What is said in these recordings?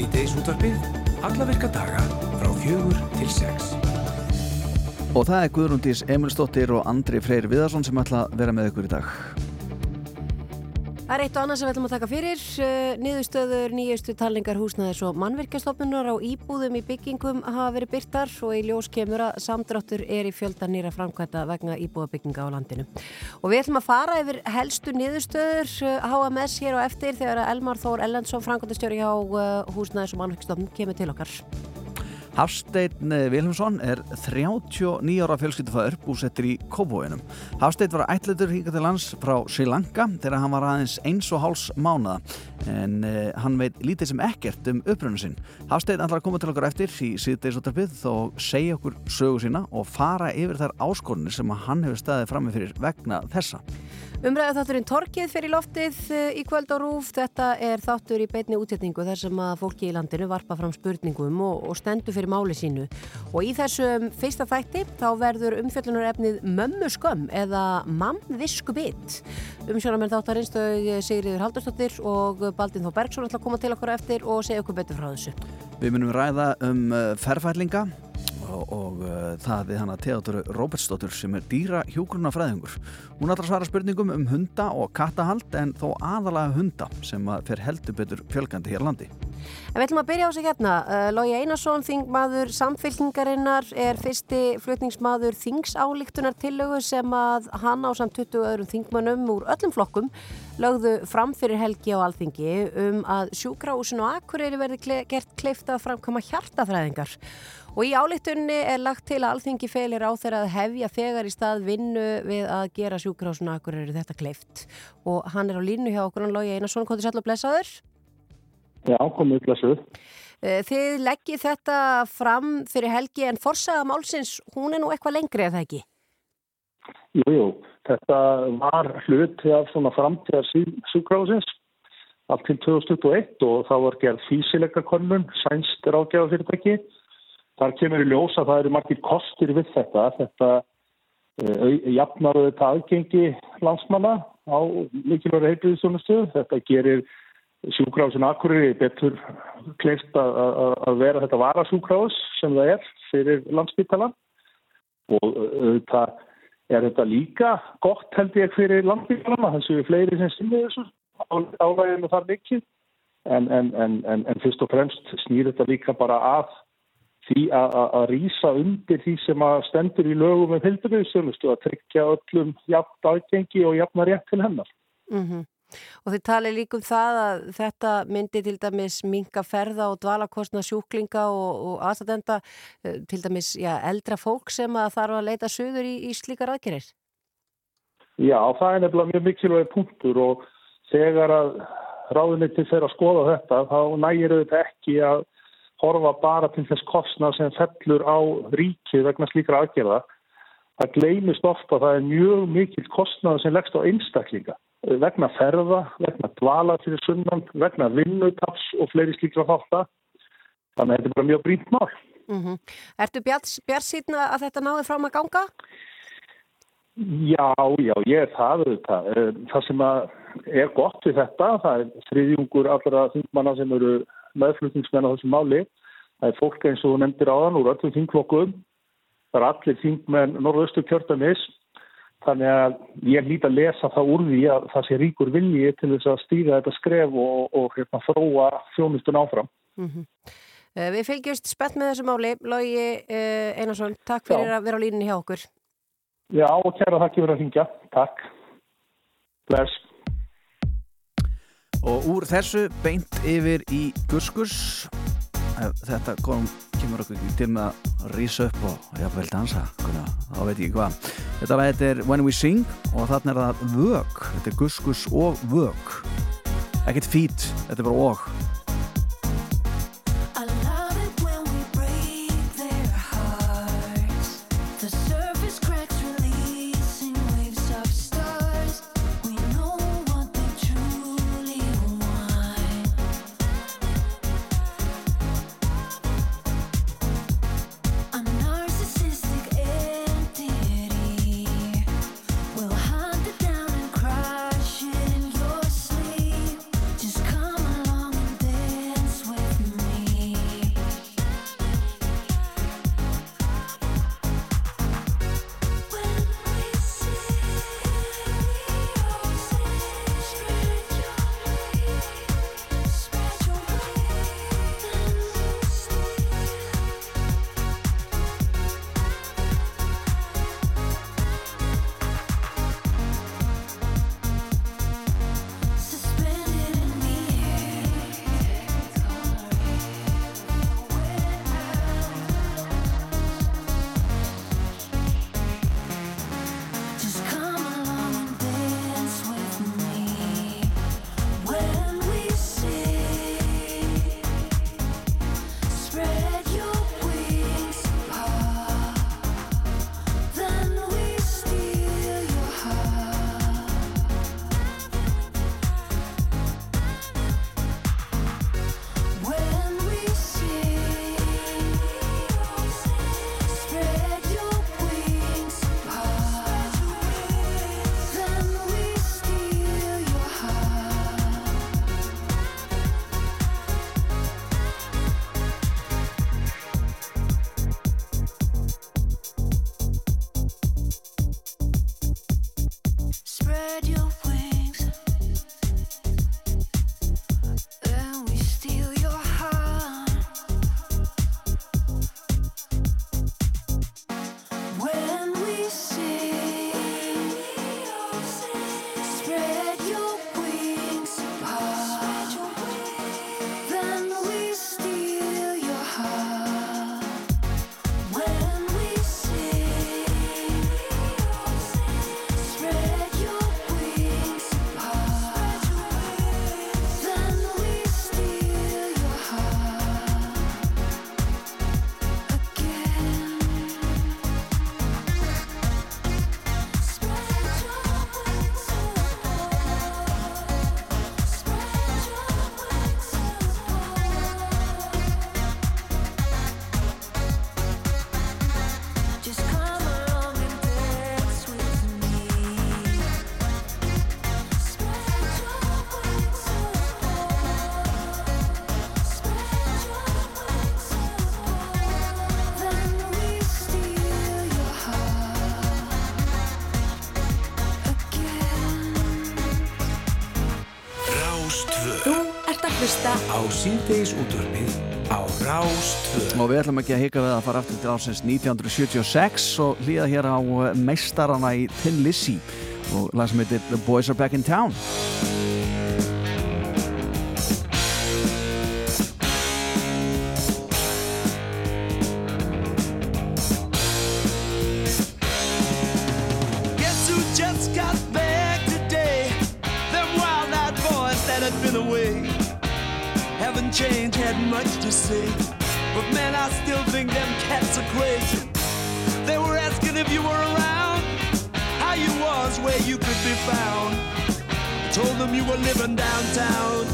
Svíteis útvarpið, alla virka daga frá fjögur til sex. Og það er Guðrúndís Emilsdóttir og Andri Freyr Viðarsson sem ætla að vera með ykkur í dag. Það er eitt og annað sem við ætlum að taka fyrir. Uh, niðurstöður, nýjustu talningar húsnaðis og mannvirkjastofnunar á íbúðum í byggingum hafa verið byrtar og í ljós kemur að samdráttur er í fjölda nýra framkvæmta vegna íbúðabygginga á landinu. Og við ætlum að fara yfir helstu niðurstöður HMS uh, hér á eftir þegar Elmar Þór Ellensson, framkvæmtastjóri hjá uh, húsnaðis og mannvirkjastofnun, kemur til okkar. Hafstein Vilhelmsson er 39 ára fjölskyldufæður búsettir í Kópavóinum. Hafstein var ætletur hingað til lands frá Sri Lanka þegar hann var aðeins eins og háls mánaða en uh, hann veit lítið sem ekkert um uppröðinu sinn. Hafstein ætlar að koma til okkur eftir í síðdeisóttarpið og segja okkur sögu sína og fara yfir þær áskorunir sem hann hefur staðið fram með fyrir vegna þessa. Umræðu þátturinn Torkið fyrir loftið eh, í kvöld á rúf. Þetta er þáttur í beitni útsetningu þar sem að fólki í landinu varpa fram spurningum og, og stendur fyrir máli sínu. Og í þessum fyrsta þætti þá verður umfjöllunar efnið mömmu skömm eða mannvisku bit. Umsjónamenn þáttarins þau Sigriður Haldurstóttir og Baldin Þó Bergsson ætla að koma til okkur eftir og segja okkur betur frá þessu. Við munum ræða um eh, ferfælinga og, og uh, það við hana Theodor Robertsdóttur sem er dýra hjókurna fræðingur. Hún ætlar að svara spurningum um hunda og kattahald en þó aðalega hunda sem að fer heldur betur fjölgandi hér landi. En við ætlum að byrja á sig hérna. Uh, Lógi Einarsson, þingmaður samfélkingarinnar, er fyrsti flutningsmaður þingsálíktunar tillögu sem að hann á samt 20 öðrum þingmannum úr öllum flokkum lögðu fram fyrir helgi á alþingi um að sjúkrahúsin og akkurýri verði kle gert kleifta að framkama hjartafræðingar. Og í álíktunni er lagt til að alþingi feilir á þeirra að hefja þegar í stað vinnu við að gera sjúkrahúsin og akkurýri þetta kleift. Og hann er á línu hjá okkur, hann Lógi Einarsson, hvað er og blessaður? Já, komið blessuð. Þið leggið þetta fram fyrir helgi en forsaða málsins, hún er nú eitthvað lengri eða ekki? Jú, jú, þetta var hluti af svona framtíðar sjúkrahúsins allt til 2021 og það var gerð físileika konun, sænst ráðgjáða fyrirtæki. Þar kemur í ljós að það eru margir kostir við þetta. Þetta uh, jafnar auðvitað aðgengi landsmanna á mikilvægur heilbíðisjónustu. Þetta gerir sjúkrásin akkurir betur kleift að vera þetta varasjúkrás sem það er fyrir landsbyttalan og auðvitað er þetta líka gott held ég fyrir landsbyttalana þessu er fleiri sem sinni þessu álæginu þar mikið en, en, en, en fyrst og fremst snýr þetta líka bara að því að rýsa undir því sem að stendur í lögum með heilbíðisjónustu að tryggja öllum jafn aðgengi og jafn að rétt til hennar. Mm -hmm. Og þið talið líkum það að þetta myndi til dæmis minga ferða og dvalakostna sjúklinga og, og aðstæðenda til dæmis já, eldra fólk sem að þarf að leita sögur í, í slíkar aðgerir? Já, það er nefnilega mjög mikilvæg punktur og þegar að ráðuniti fyrir að skoða þetta þá nægir auðvitað ekki að horfa bara til þess kostna sem fellur á ríkið vegna slíkra aðgerða. Það gleymist ofta að það er mjög mikil kostnað sem leggst á einstaklinga vegna ferða, vegna dvala fyrir sunnan, vegna vinnutaps og fleiri slíkra þáttar. Þannig að þetta er bara mjög brínt mál. Mm -hmm. Ertu bjart síðan að þetta náði fram að ganga? Já, já, ég er það auðvitað. Það sem er gott við þetta, það er þriðjungur allra þingmanna sem eru meðflutningsmenn á þessu máli. Það er fólk eins og nefndir áðan úr öllum þingflokkum. Það er allir þingmenn norðaustu kjörtanis. Þannig að ég líti að lesa það úr því að það sé ríkur vilji til þess að stýra þetta skref og, og hérna, þróa þjónustun áfram. Mm -hmm. við fylgjumst spennt með þessu máli. Lógi uh, Einarsson, takk fyrir Já. að vera á líninni hjá okkur. Já, og kæra þakki fyrir að hingja. Takk. Bless. Og úr þessu beint yfir í Guskus. Þetta kom, kemur okkur til með að rýsa upp og jáfnveil dansa. Þá veit ég hvað. Þetta lag er When We Sing og þarna er það vög. Þetta er Guskus og vög. Ekkert fít, þetta er bara og. Hlusta á síndegis útvarpið á Rástvö. Og við ætlum ekki að hika við að fara aftur til ásins 1976 og hlýða hér á eh, meistarana í Lizzy og lag sem heitir The Boys Are Back in Town. Guess who just got back today? Them wild-eyed boys that had been away haven't had much to say. But man, I still think them cats are crazy. They were asking if you were around, how you was, where you could be found. I told them you were living downtown,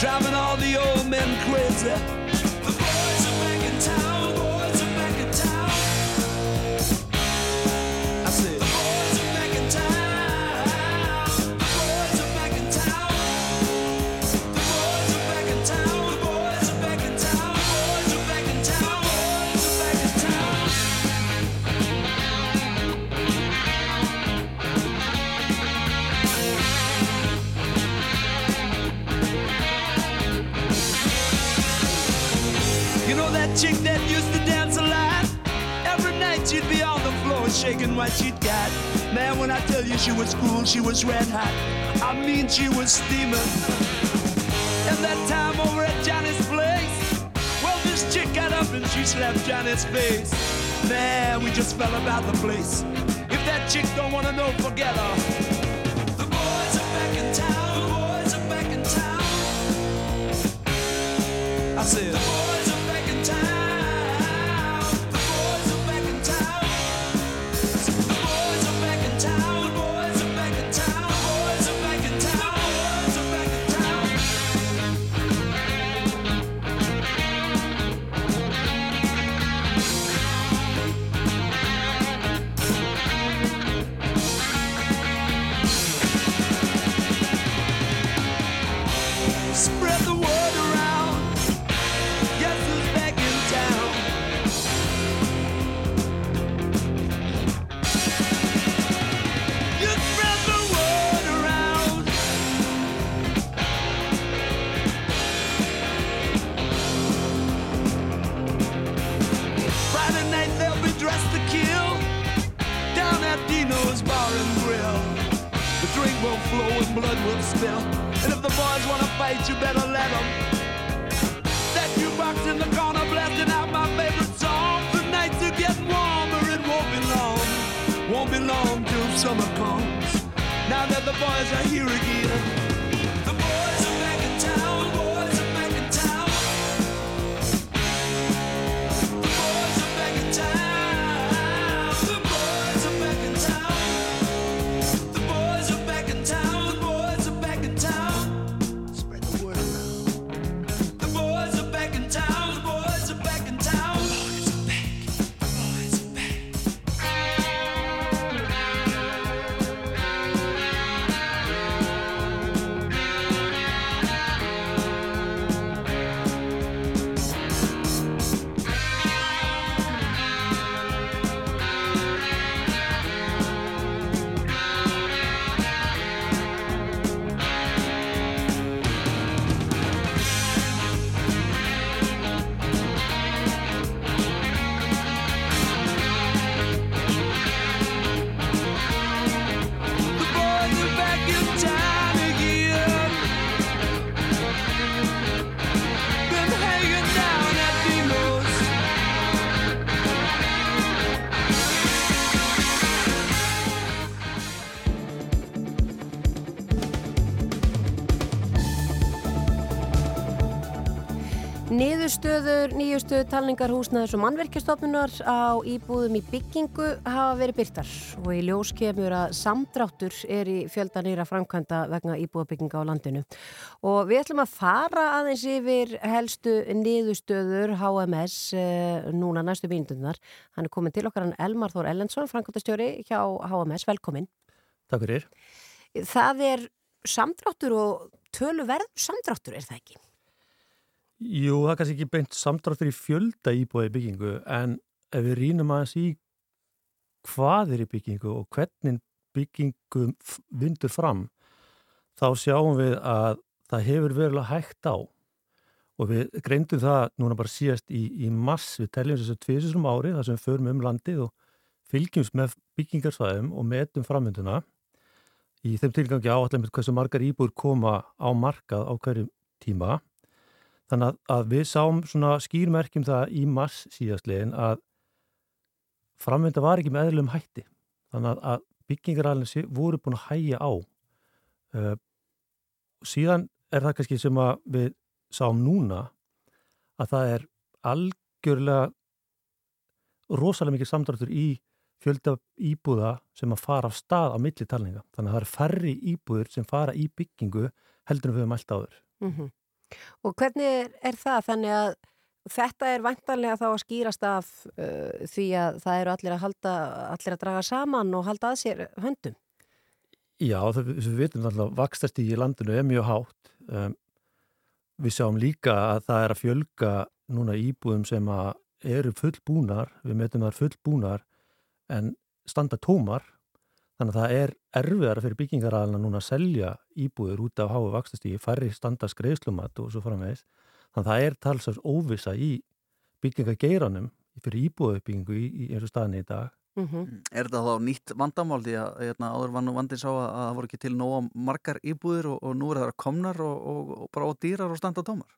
driving all the old men crazy. She'd be on the floor shaking what she'd got. Man, when I tell you she was cool, she was red hot. I mean, she was steaming. And that time over at Johnny's place, well, this chick got up and she slapped Johnny's face. Man, we just fell about the place. If that chick don't wanna know, forget her. The boys Niðurstöður, nýjustu talningar húsnaðis og mannverkjastofnunar á íbúðum í byggingu hafa verið byrtar og í ljós kemur að samdráttur er í fjölda nýra framkvæmda vegna íbúðabygginga á landinu. Og við ætlum að fara aðeins yfir helstu niðurstöður HMS eh, núna næstu mínundunar. Hann er komin til okkar hann Elmar Þór Ellensson, framkvæmdastjóri hjá HMS. Velkomin. Takk fyrir. Það er samdráttur og töluverð samdráttur, er það ekki? Jú, það er kannski ekki beint samdráttur í fjölda íbúið byggingu en ef við rínum aðeins í hvað er í byggingu og hvernig byggingum vindur fram þá sjáum við að það hefur verulega hægt á. Og við greindum það núna bara síðast í, í mass, við teljum þessu tviðsum ári þar sem við förum um landið og fylgjumst með byggingarsvæðum og metum framönduna í þeim tilgangi áallega með hversu margar íbúr koma á markað á hverjum tíma þannig að, að við sáum svona skýrmerkjum það í mass síðastlegin að framönda var ekki með eðlum hætti þannig að, byggingaralins voru búin að hægja á uh, síðan er það kannski sem að við sáum núna að það er algjörlega rosalega mikið samdráttur í fjölda íbúða sem að fara af stað á milli talninga. Þannig að það er færri íbúður sem fara í byggingu heldur en við höfum allt áður. Mm -hmm. Og hvernig er, er það? Þannig að þetta er vantarlega þá að skýrast af uh, því að það eru allir að halda, allir að draga saman og halda að sér höndum. Já, það, við veitum alltaf að vakstast í landinu er mjög hátt. Um, við sjáum líka að það er að fjölga núna íbúðum sem að eru fullbúnar, við metum það fullbúnar en standa tómar þannig að það er erfiðara fyrir byggingaræðina núna að selja íbúður út af háu vakstastígi, færri standa skreiðslumat og svo framvegis þannig að það er talsast óvisa í byggingageiranum fyrir íbúðuppbyggingu í, í eins og staðinni í dag mm -hmm. Er þetta þá nýtt vandamál því að hérna, áður var nú vandin sá að það voru ekki til nóga margar íbúður og, og nú er það komnar og, og, og bara á dýrar og standa tómar?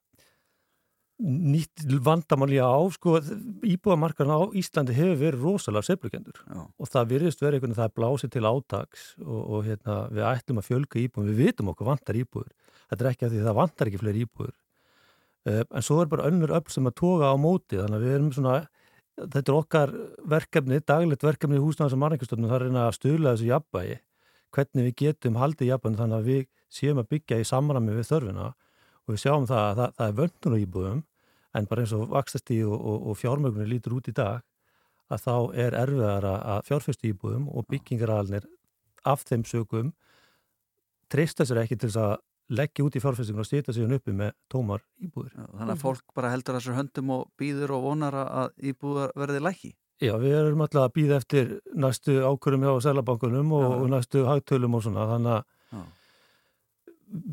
Nýtt vandamál já, sko, íbúðamarkarna á Íslandi hefur verið rosalega seflukendur og það virðist verið einhvern veginn það er blásið til átags og, og hérna, við ætlum að fjölga íbúðum, við vitum okkur vantar íbúður þetta er ekki að því það vantar ekki fleiri íbúður uh, en svo er bara önnur öll sem að toga á móti. Þannig að við erum svona þetta er okkar verkefni, daglegt verkefni í húsnáðs og margækustofnum, það er að stula þessu jafnvægi, hvernig við getum haldið jafnvægi þannig að við séum að byggja í samrami við þörfina. Og við sjáum það að það, það er vöndun á íbúðum en bara eins og vakstastíð og, og, og fjármögnir lítur út í dag að þá er erfiðar að fjárfæstu íbúðum og byggingaralnir af þeim sögum treysta sér ekki til þess að leggja út í fjárfæstingun og stýta sig hann uppi með tómar íbúður. Já, þannig að fólk bara heldur þessar höndum og býður og vonar að íbúðar verði læki? Já, við erum alltaf að býða eftir næstu ákvörum hjá Sælabankunum og, og næstu hagtölum og svona, þannig að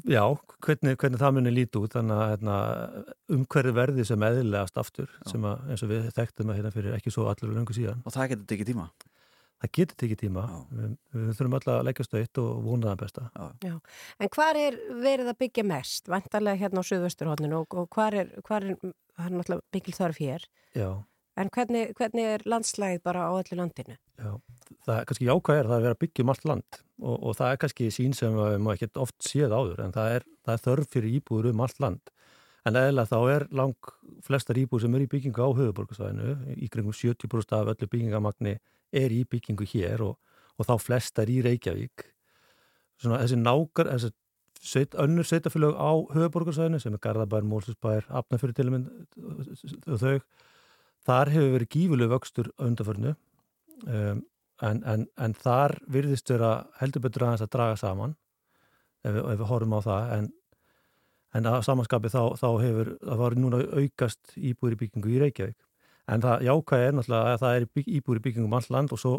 já, hvernig, hvernig það munir líti út þannig að hérna, umhverju verði sem eðilegast aftur já. sem að, eins og við þekktum að hérna fyrir ekki svo allir lengur síðan. Og það getur tekið tíma? Það getur tekið tíma. Við, við þurfum alltaf að leggja stöitt og vona það besta. Já. Já. En hvað er verið að byggja mest? Vantarlega hérna á Suðvösturhóttinu og, og hvað er, hvar er, er náttúrulega byggil þarf hér. Já. En hvernig, hvernig er landslægið bara á öllu landinu? Já, það er kannski jákvæð er það að vera að byggja um allt land og, og það er kannski sín sem maður ekki oft séð áður en það er, það er þörf fyrir íbúður um allt land. En eða þá er lang flestar íbúður sem er í byggingu á höfuborgarsvæðinu, í kringum 70% af öllu byggingamagni er í byggingu hér og, og þá flestar í Reykjavík. Svona þessi nákar, þessi sveit, önnur sveitafélög á höfuborgarsvæðinu sem er Garðabær, Mólsusbær, Afnafjörði til og þau Þar hefur verið gífulegu vöxtur undarförnu um, en, en, en þar virðist vera heldur betur aðeins að draga saman ef við, ef við horfum á það. En, en að samanskapi þá, þá hefur, það var núna aukast íbúri byggingu í Reykjavík. En það jákvæði er náttúrulega að það er íbúri byggingu um all land og svo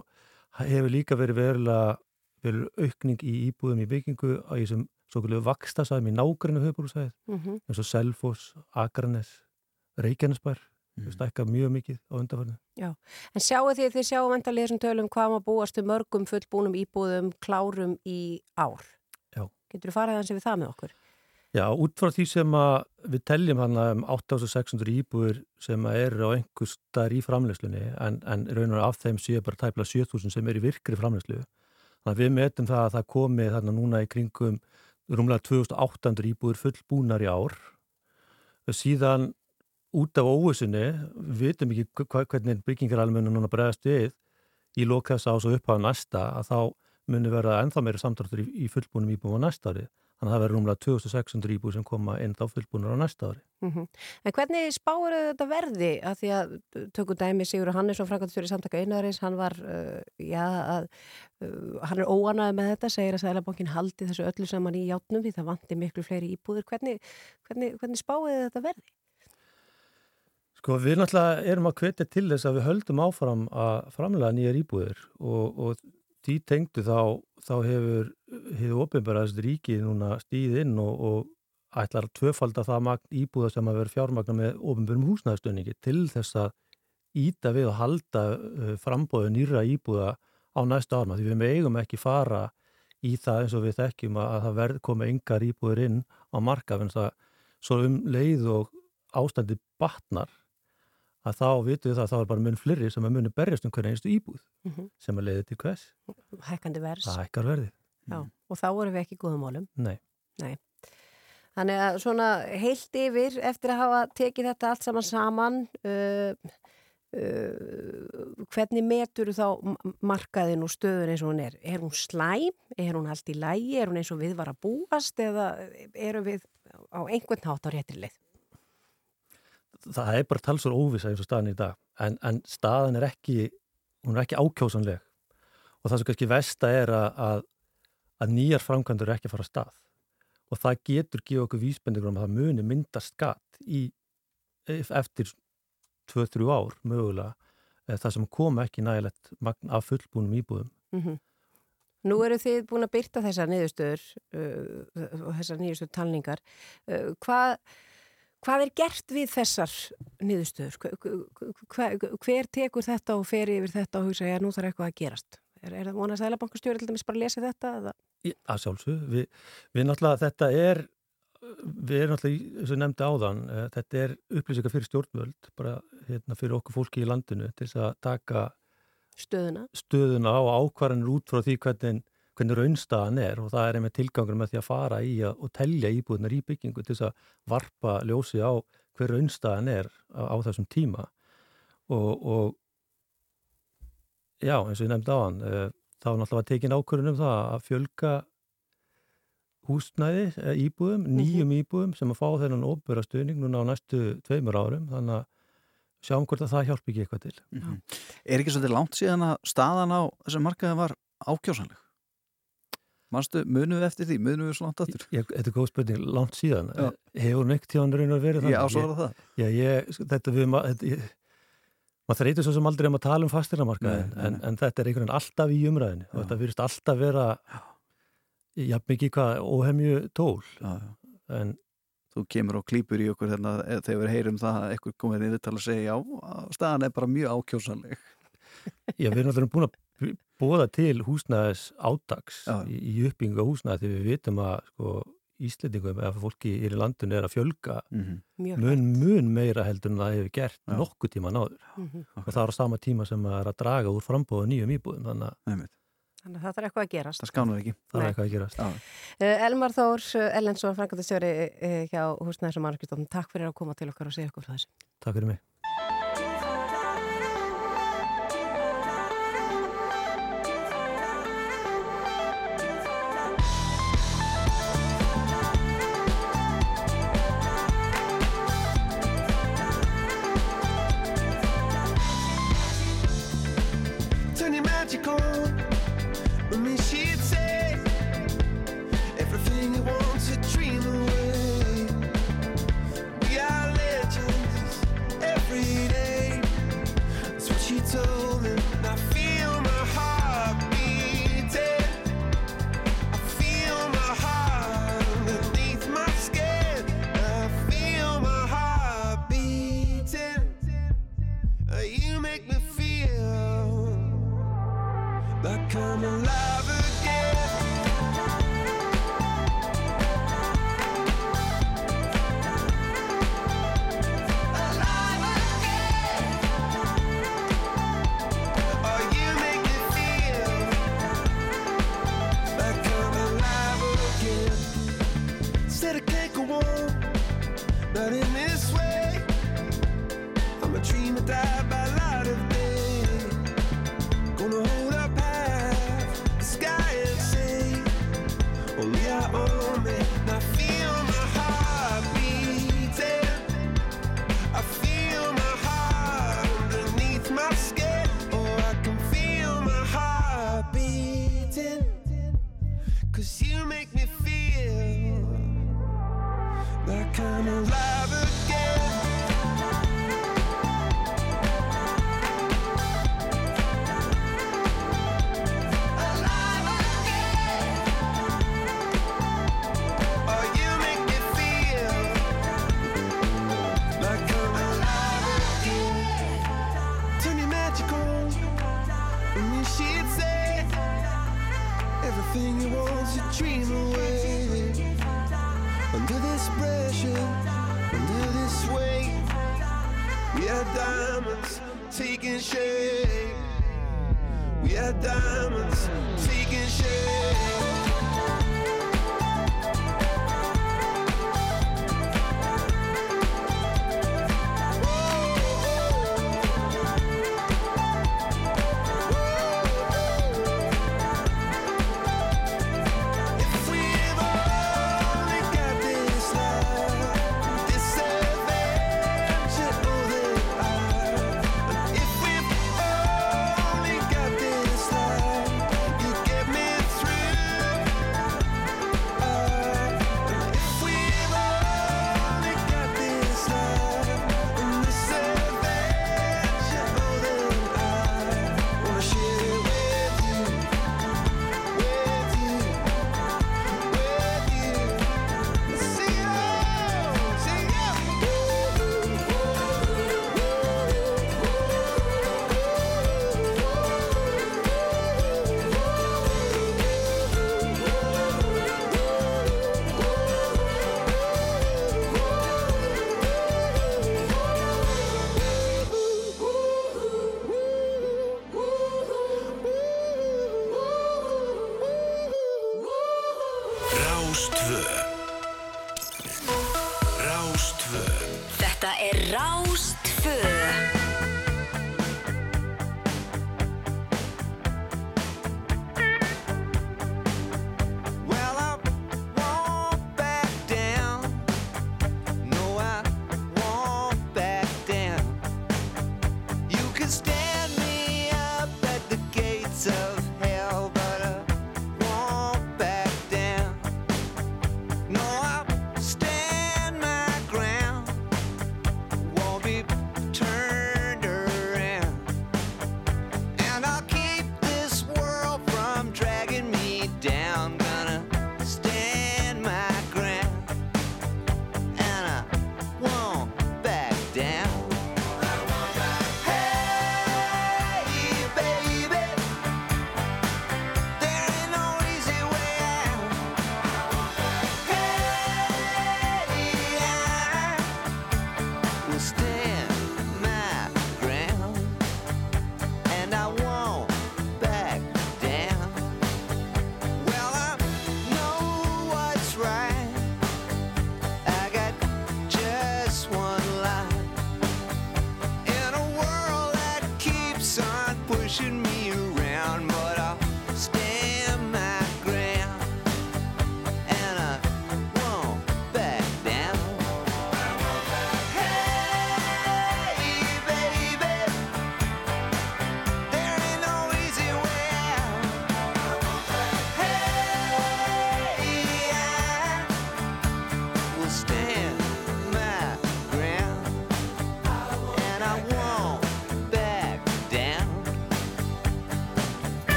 hefur líka verið verulega verið aukning í íbúðum í byggingu á þessum svo kvöldu vakstasæðum í nákvæðinu höfbúrúsæðið mm -hmm. eins og Selfos, Akranes, Reykjanesbær mm. stækka mjög mikið á undarfærinu. Já, en sjáu því að þið sjáum endalið þessum tölum hvað maður búast um mörgum fullbúnum íbúðum klárum í ár. Já. Getur þú farið þannig við það með okkur? Já, út frá því sem við telljum hann um 8600 íbúður sem eru á einhver starf í framleyslunni en, en raunar af þeim séu bara tæpla 7000 sem eru í virkri framleyslu. Þannig að við metum það að það komi þarna núna í kringum rúmlega 2800 íbúður fullbúnar í ár. Síðan út af óvissunni, við veitum ekki hvernig byggingaralmennu núna bregðast við í lókast ás og upphafa næsta að þá munir verða ennþá meira samtráttur í, í fullbúnum íbúum á næsta ári. Þannig að það verður rúmlega 2600 íbúi sem koma inn þá fullbúnur á næsta ári. Mm -hmm. En hvernig spáur þetta verði? Að því að tökum dæmi Sigur Hannesson, frangatstjóri samtaka einarins, hann var, uh, já, að, uh, hann er óanaði með þetta, segir að Sælabankin haldi þessu öllu saman í játnum því það vanti miklu fleiri íbúður. Hvernig, hvernig, hvernig spáur þetta verði? Sko við náttúrulega erum að hvetja til þess að við höldum áfram að framlega nýjar íbúðir og, og því tengdu þá, þá hefur hefur ofinbæraðist ríkið núna stíð inn og, og ætlar að tvöfalda það magn íbúða sem að vera fjármagna með ofinbjörnum húsnæðastöningi til þess að íta við og halda uh, frambóðu nýra íbúða á næsta árum. Því við megum ekki fara í það eins og við þekkjum að það verð koma yngar íbúður inn á marka en það svo um leið og ástandi batnar að þá vitum við það að þá er bara mun flirri sem að muni berjast um hverja einstu íbúð mm -hmm. sem að leiði til hvers. Hækkandi vers. Það hækkar verðið. Já, og þá vorum við ekki góðum málum. Nei. Nei. Þannig að svona heilt yfir eftir að hafa tekið þetta allt saman saman uh, uh, hvernig metur þá markaðin og stöður eins og hún er? Er hún slæm? Er hún allt í lægi? Er hún eins og við var að búast? Eða eru við á einhvern hátt á réttir leið? Það er bara talsur óvisa eins og staðin í dag en, en staðin er ekki hún er ekki ákjósanleg og það sem kannski vesta er að, að, að nýjar framkvæmdur er ekki að fara að stað og það getur gefa okkur vísbendingur um að það muni myndast skatt í, eftir 2-3 ár mögulega það sem kom ekki nægilegt af fullbúnum íbúðum. Mm -hmm. Nú eru þið búin að byrta þessar niðurstöður uh, og þessar niðurstöður talningar. Uh, hvað, hvað er gert við þessar niðurstöður? Hver, hver tekur þetta og fer yfir þetta og hugsa að nú þarf eitthvað að gerast? Er, er það vonast að Sælabankastjóri til dæmis bara að lesa þetta? Að sjálfsög, við, við náttúrulega, þetta er, við erum náttúrulega, eins og nefndi áðan, þetta er upplýsingar fyrir stjórnvöld, bara hérna, fyrir okkur fólki í landinu til þess að taka stöðuna, stöðuna á ákvarðanir út frá því hvernig, hvernig raunstaðan er og það er einmitt tilgangur með því að fara í að, og telja íbúðunar í byggingu til þess að varpa ljósi á hver raunstaðan er á, á þessum tíma og, og já, eins og ég nefndi áðan, þá náttúrulega var tekin ákvörðunum það að fjölga húsnæði íbúðum, nýjum íbúðum sem að fá þennan óbyrra stuðning núna á næstu tveimur árum, þannig að sjáum hvort að það hjálp ekki eitthvað til. Mm -hmm. Er ekki svolítið langt síðan að staðan á þessum markaði var ákjósanleg? Manstu, munum við eftir því? Munum við svo langt aftur? Ég, þetta er góð spurning, langt síðan. Já. Hefur neitt tíðan raun og verið þannig? Já, svo var það. Já, ég, þetta við, þetta, ég, maður þreytur svo sem aldrei um að tala um fastinamarkaðin en, en þetta er einhvern veginn alltaf í umræðinu já. og þetta virðist alltaf vera jafn mikið hvað óhemju tól já, en þú kemur og klýpur í okkur þegar, þegar við heyrum það að eitthvað komið í viðtala að segja já, staðan er bara mjög ákjósanleg Já, við erum alltaf búin að bóða til húsnæðis ádags í, í uppbygginga húsnæði því við vitum að sko, Íslandingum eða fólki í landinu er að fjölga mm -hmm. mun, mun meira heldur en það hefur gert Já. nokkuð tíma náður Mm -hmm. og það er á sama tíma sem að er að draga úr frambóðu nýjum íbúðum þannig að Þannig að það þarf eitthvað að gerast. Það skánuð ekki. Það er eitthvað að gerast. Uh, Elmar Þór Ellensson, frangatastjóri uh, hjá Húsnæðis og Mannarkistofnum. Takk fyrir að koma til okkar og segja okkur frá þessu. Takk fyrir mig. acerqué but nadie diamonds.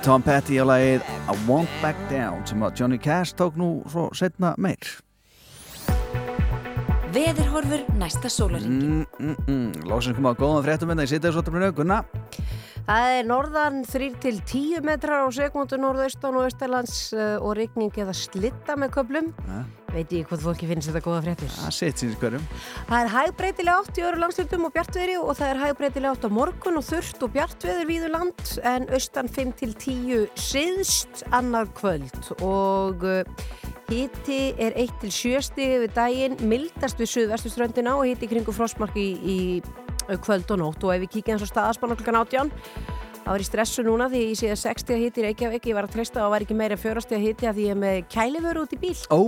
Þetta er Tom Petty á lagið I Won't Back Down sem að Johnny Cash tók nú svo setna meir. Veðurhorfur næsta sólaringi mm, mm, mm. Lóksins kom að góðan fréttum en það í sittasóttumlinu Gunna Það er norðan 3 til 10 metrar á sekundu norðaustan og austalands uh, og rigning eða slitta með köplum. Ja. Veit ég hvað fólki finnst þetta góða fréttir. Það sitt síns hverjum. Það er hægbreytilega átt í öru landslöndum og bjartveðri og það er hægbreytilega átt á morgun og þurft og bjartveður víður land en austan 5 til 10 siðst annar kvöld og uh, hiti er 1 til 7 stig við daginn, mildast við suðvestuströndina og hiti kringu frostmark í, í kvöld og nótt og ef við kíkja eins og staðaspann klukkan átján þá er ég stressu núna því ég sé að 60 hiti í Reykjavík, ég var að treysta að það væri ekki meira en 4 hiti að því ég er með kæliföru út í bíl Ó,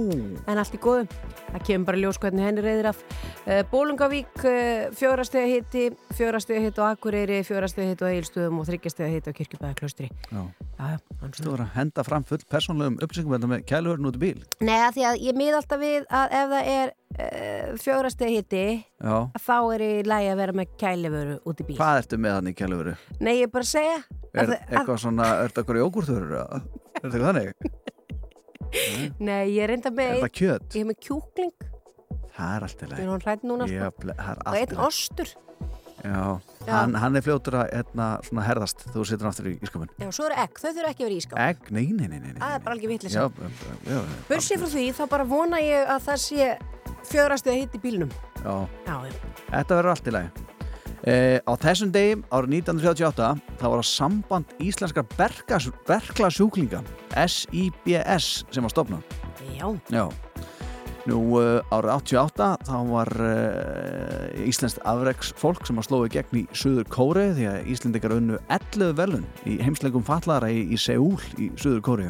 en allt í góðum. Það kemur bara ljós hvernig henni reyðir af. Uh, Bólungavík, uh, fjórastega hitti, fjórastega hitti á Akureyri, fjórastega hitti á Egilstöðum og þryggjastega hitti á Kirkjubæða klostri. já. Já, já, hann Þú voru að henda fram full persónlegum upplýsingum þetta með kæluhörn út í bíl. Nei, að því að ég mið alltaf við að ef það er uh, fjórastega hitti, þá er í lægi að vera með kæliföru út í bíl. Hvað ertu með hann í kæluhöru? Nei, ég er bara að segja. Er að, að, eitthvað svona, er þetta eitthvað jógurþurur? Er þetta eitthvað þannig? nei, ég er reynda Er með, þetta kjöt? ég er með kjúkling, Það er allt í ég leið. er hann hrætt núna, Já, sko. er Og einn ostur. Já. Hann, hann er fljótur að hérna, svona herðast þú situr aftur í ískapin. Já, svo eru egg, þau þurfa ekki að vera í ískap. Egg? Nei, nei, nei. Það er bara alveg vitlis. Já, já, já. Bursið frá því, þá bara vona ég að það sé fjórastega hitt í bílnum. Já, Já, þetta verður allt í lagi. Eh, á þessum degi, árið 1938, þá var það samband íslenskar berklasjúklinga, SIBS, sem var stopnað. Já, Já. Nú uh, árið 88 þá var uh, Íslenskt afreks fólk sem að slói gegn í Suður Kóri því að Íslendingar unnu 11 velun í heimsleikum fallara í, í Seúl í Suður Kóri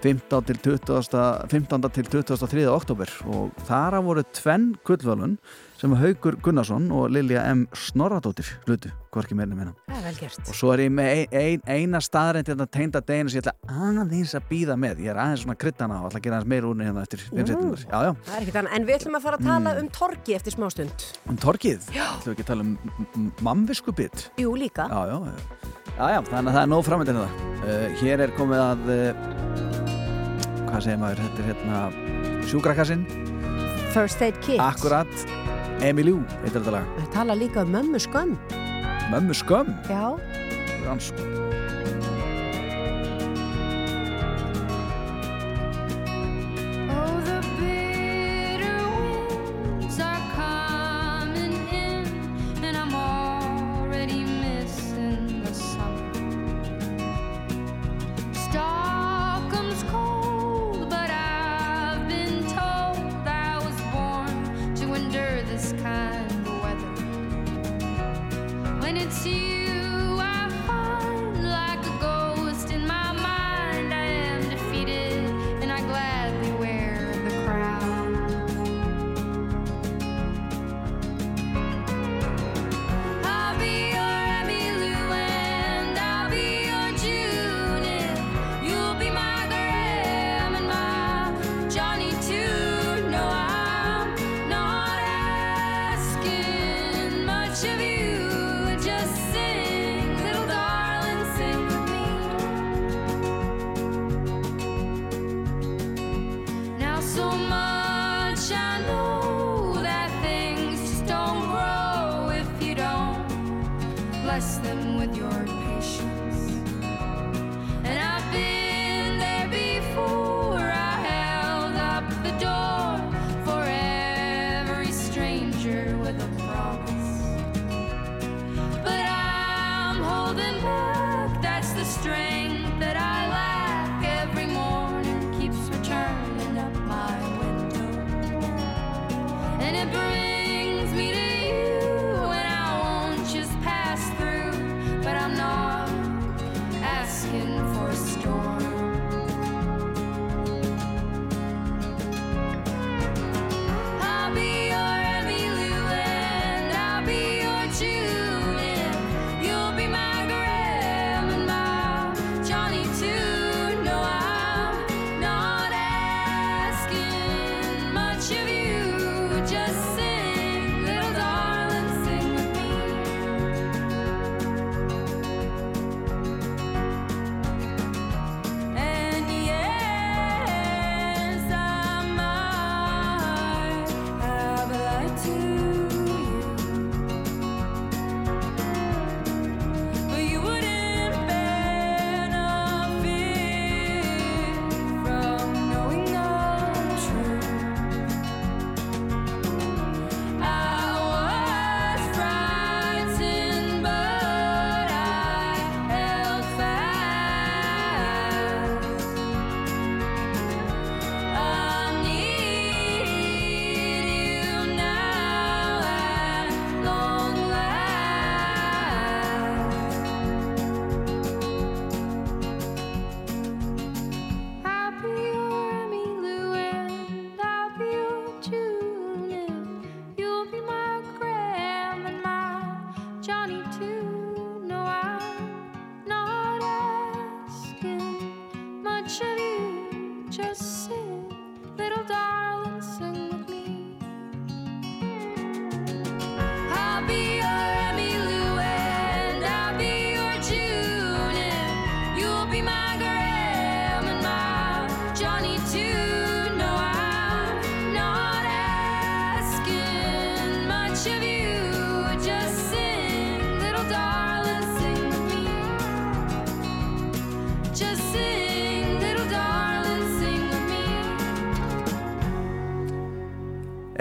15. til 20. 15. til 23. oktober og þara voru tvenn gullvelun sem Haugur Gunnarsson og Lilja M. Snorradóttir hlutu, hvorki meirinu meina það vel gert. og svo er ég með ein, ein, eina staðrænt hérna teinda deginu sem ég ætla aðeins að býða með. Ég er aðeins svona kryddana og ætla að gera aðeins meira úr henni hérna eftir já, já, er en við ætlum að fara að tala um torki eftir smá stund. um torkið ætlum við ekki að tala um mamviskupið Jú, líka. já, já, já, já, já, þannig að það er nóg framöndin það uh, hér er komið að uh, hvað segir maður, þetta er hérna sjúkrakassinn, First Aid Kit. akkurat Emiljú, heitir þetta lag Við tala líka um mömmu skömm. Mömmu skömm, Já. hans Oh, the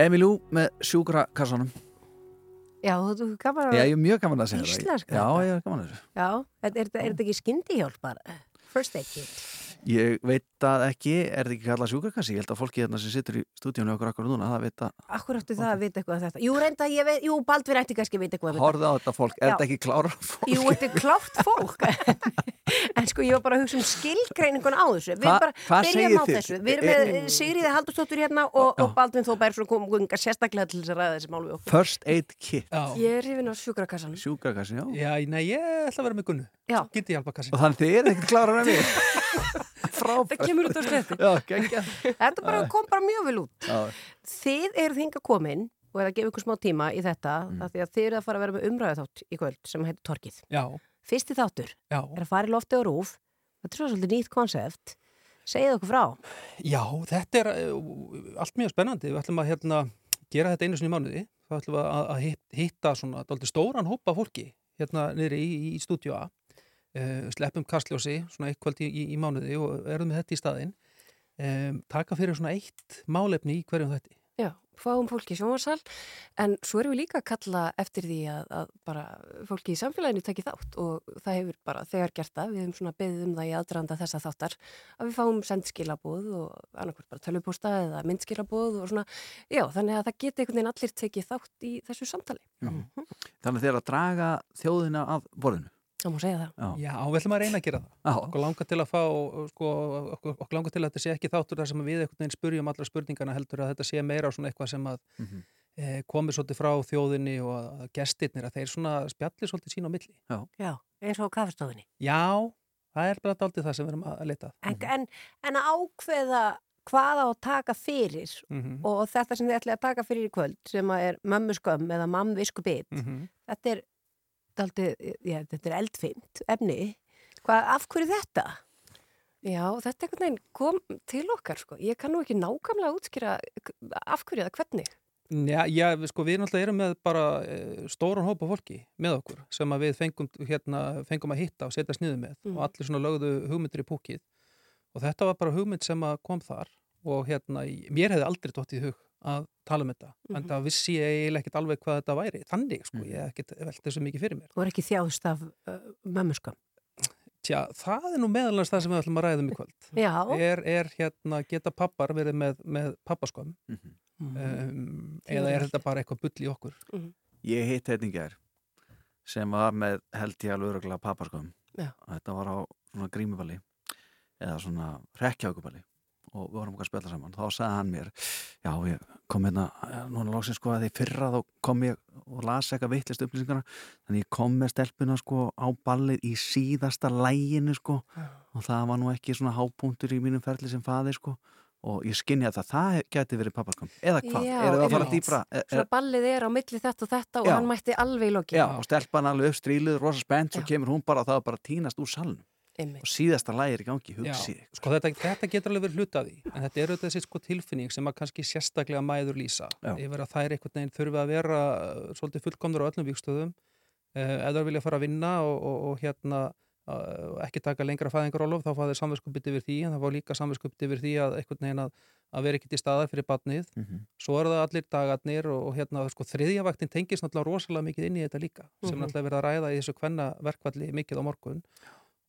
Emilú með sjúkrakassanum Já, þú þú gaman að Já, ég er mjög gaman að segja það Já, þetta. ég er gaman að þessu Já, er, er, er, er þetta ekki skyndihjálp bara? First aid kit Ég veit það ekki, er þetta ekki kallað sjúkrakassi? Ég held að fólki hérna sem situr í stúdíunni okkur akkur núna, það veit að Akkur áttu það að vita eitthvað um þetta? Jú, reynda, ég veit, jú, Baldvin ætti kannski að vita eitthvað um þetta. Horfða á þetta fólk, er Já. þetta ekki klára fólk? Jú, þetta er klárt fólk. En sko, ég var bara að hugsa um skilgreiningun á þessu. Við Hva- bara segið á þessu. Við erum Er- með Sigriði Haldursdóttur hérna og, og Baldvin Þó Bærsson kom gunga sérstaklega við Já, já nei, ég ætla að með. Svo Geti kassin. Og þannig þið er ekkert klárar en við Það Frábært kemur út á sletti Já, geggja Þetta bara kom bara mjög vel út Já, Þið eru þinga komin og er að gefa ykkur smá tíma í þetta Mm. af því að þið eru að fara að vera með umræðu þátt í kvöld sem heitir Torkið. Já, Fyrsti þáttur já. er að fara í lofti og rúf þetta er svo svolítið nýtt konsept segið okkur frá. Já, þetta er uh, allt mjög spennandi. Við ætlum að hérna, gera þetta einu sinni í mánuði. Þá ætlum við að, að hitt- hitta svona stóran hópa fólki hérna niðri í, í, í stúdíu A. Uh, sleppum kastljósi svona eitt kvöld í, í, í mánuði og erum með þetta í staðinn. Um, taka fyrir svona eitt málefni í hverjum þetta. Já, fáum fólki í sjónvarsal en svo erum við líka að kalla eftir því að, að bara fólki í samfélaginu tekið þátt og það hefur bara þegar gert það, við hefum svona beðið um það í aðdraðanda þessa þáttar að við fáum sendskilabóð og annarkvært bara tölvupósta eða myndskilabóð og svona, já, þannig að það geti einhvern veginn allir tekið þátt í þessu samtali. Þannig að þið er að draga þjóðina af borðinu Það má segja það. Já, Já, við ætlum að reyna að gera það. Já. Okkur langar til að fá, sko, okkur, okkur langar til að þetta sé ekki þáttur þar sem við einhvern veginn spurjum allra spurningana heldur að þetta sé meira svona eitthvað sem að Mhm. e, komið svolítið frá þjóðinni og að gestirnir að þeir svona spjallir svolítið sín á milli. Já, eins og á kafastofunni. Já, það er bara daldið það sem við erum að leita. að. En, en, en að ákveða hvað á að taka fyrir Mm og þetta sem þið ætli að taka fyrir í kvöld sem að er mömmuskömm eða mammvisku bit -hmm. þetta er daldið, já, þetta er eldfimt efni, hvað, af hverju þetta? Já, þetta einhvern veginn kom til okkar, sko ég kann nú ekki nákvæmlega útskýra af hverju eða hvernig Já, já, við, sko, við náttúrulega erum með bara e, stóran hópa fólki með okkur sem að við fengum, hérna, fengum að hitta og setja sniðu með Mm. og allir svona lögðu hugmyndir í púkið og þetta var bara hugmynd sem að kom þar og hérna, í- mér hefði aldrei dótt í hug að tala um þetta Mhm. en það vissi ég eiginlega ekkert alveg hvað þetta væri þannig, sko, ég hef ekkert velt þessu mikið fyrir mér. Og er ekki þjáðst af uh, mömmuskömm Tja, það er nú meðalans það sem við ætlum að ræða um í kvöld. Já, er, er hérna, geta pappar verið með, með pappaskömm Mhm. um, Því eða er þetta bara eitthvað bull í okkur? Ég hitt hérna í gær sem var með held ég alveg öruglega pappaskömm Já. Þetta var á svona grímuballi eða svona rekkjákuballi og við vorum okkar að spjalla saman þá sagði hann mér já ég kom hérna eh, núna lóksins sko að því fyrra þá kom ég og las eitthvað vittlist upplýsingarna þannig ég kom með stelpuna sko á ballið í síðasta læginu sko og það var nú ekki svona hápunktur í mínum ferli sem faði sko og ég skinni að það, það geti verið pappaskömm eða hvað, eru það að fara dýpra Er- svona ballið er á milli þetta og þetta og Já. hann mætti alveg í loki Já, og stelpan alveg upp stríluð, rosa spennt, svo kemur hún bara og það bara tínast úr salnum Einmitt. og síðasta lægi er í gangi, hugsið sko þetta, þetta getur alveg verið hluta af því en þetta er auðvitað þessi sko tilfinning sem að kannski sérstaklega mæður lýsa Já. yfir að þær einhvern veginn þurfi að vera uh, svolítið fullkomnur á öllum vikstöðum ef þær vilja fara að vinna og, og, og hérna uh, ekki taka lengra fæðingarólof þá fá þeir samvinskupið yfir því en það fá líka samvinskupið yfir því að einhvern veginn að, að vera ekkert í staðar fyrir batnið Mhm. svo eru það allir dagarnir og, og hérna sko þriðjavaktin tengist náttúrulega rosalega mikið inn í þetta líka sem Mhm. náttúrulega er verið að ræða í þessu kvenna verkvalli mikið á morgun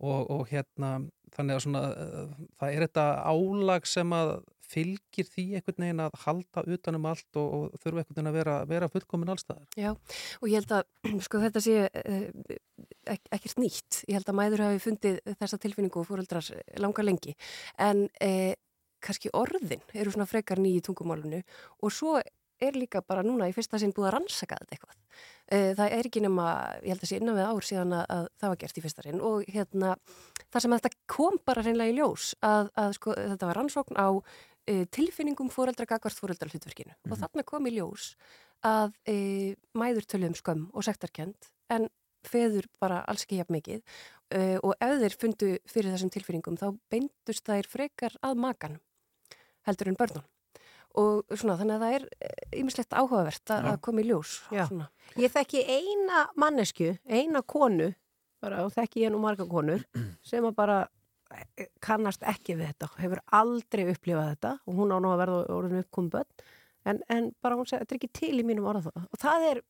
og, og hérna þannig að svona uh, það er þetta álag sem að fylgir því einhvern veginn að halda utanum allt og, og þurfa einhvern veginn að vera, vera fullkomin allstaðar. Já, og ég held að sko þetta sé uh, ek ekkert nýtt. Ég held að mæður hafi fundið þessa tilfinningu og fóreldrar langa lengi. En uh, kannski orðin eru svona frekar nýju tungumálunu og svo er líka bara núna í fyrsta sinn búið að rannsaka þetta eitthvað. Uh, það er ekki nema, ég held að sé innan við ár síðan að, að það var gert í fyrsta sinn og hérna þar sem þetta kom bara reynlega í ljós að, að sko, þetta var rannsókn á uh, tilfinningum fóreldra gagvart fóreldra hlutverkinu og þarna kom í ljós að uh, mæður töluðum skömm og sektarkend en feður bara alls ekki jafn mikið. Uh, og ef þeir fundu fyrir þessum tilfinningum þá beindust þær frekar að makan heldur en börnun og svona þannig að það er ýmislegt áhugavert að, að koma í ljós. Ég þekki eina mannesku, eina konu, bara, og þekki ég nú marga konur, sem að bara eh, kannast ekki við þetta, hefur aldrei upplifað þetta og hún á nú að verða orðin uppkom börn, en, en bara hún segir, þetta er ekki til í mínum orða það. Og það er,